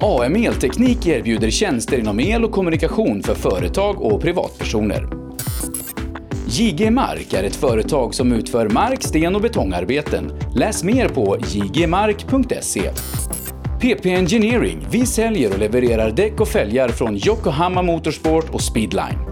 AM Elteknik erbjuder tjänster inom el och kommunikation för företag och privatpersoner. JG Mark är ett företag som utför mark-, sten och betongarbeten. Läs mer på jgmark.se. PP Engineering. Vi säljer och levererar däck och fälgar från Yokohama Motorsport och Speedline.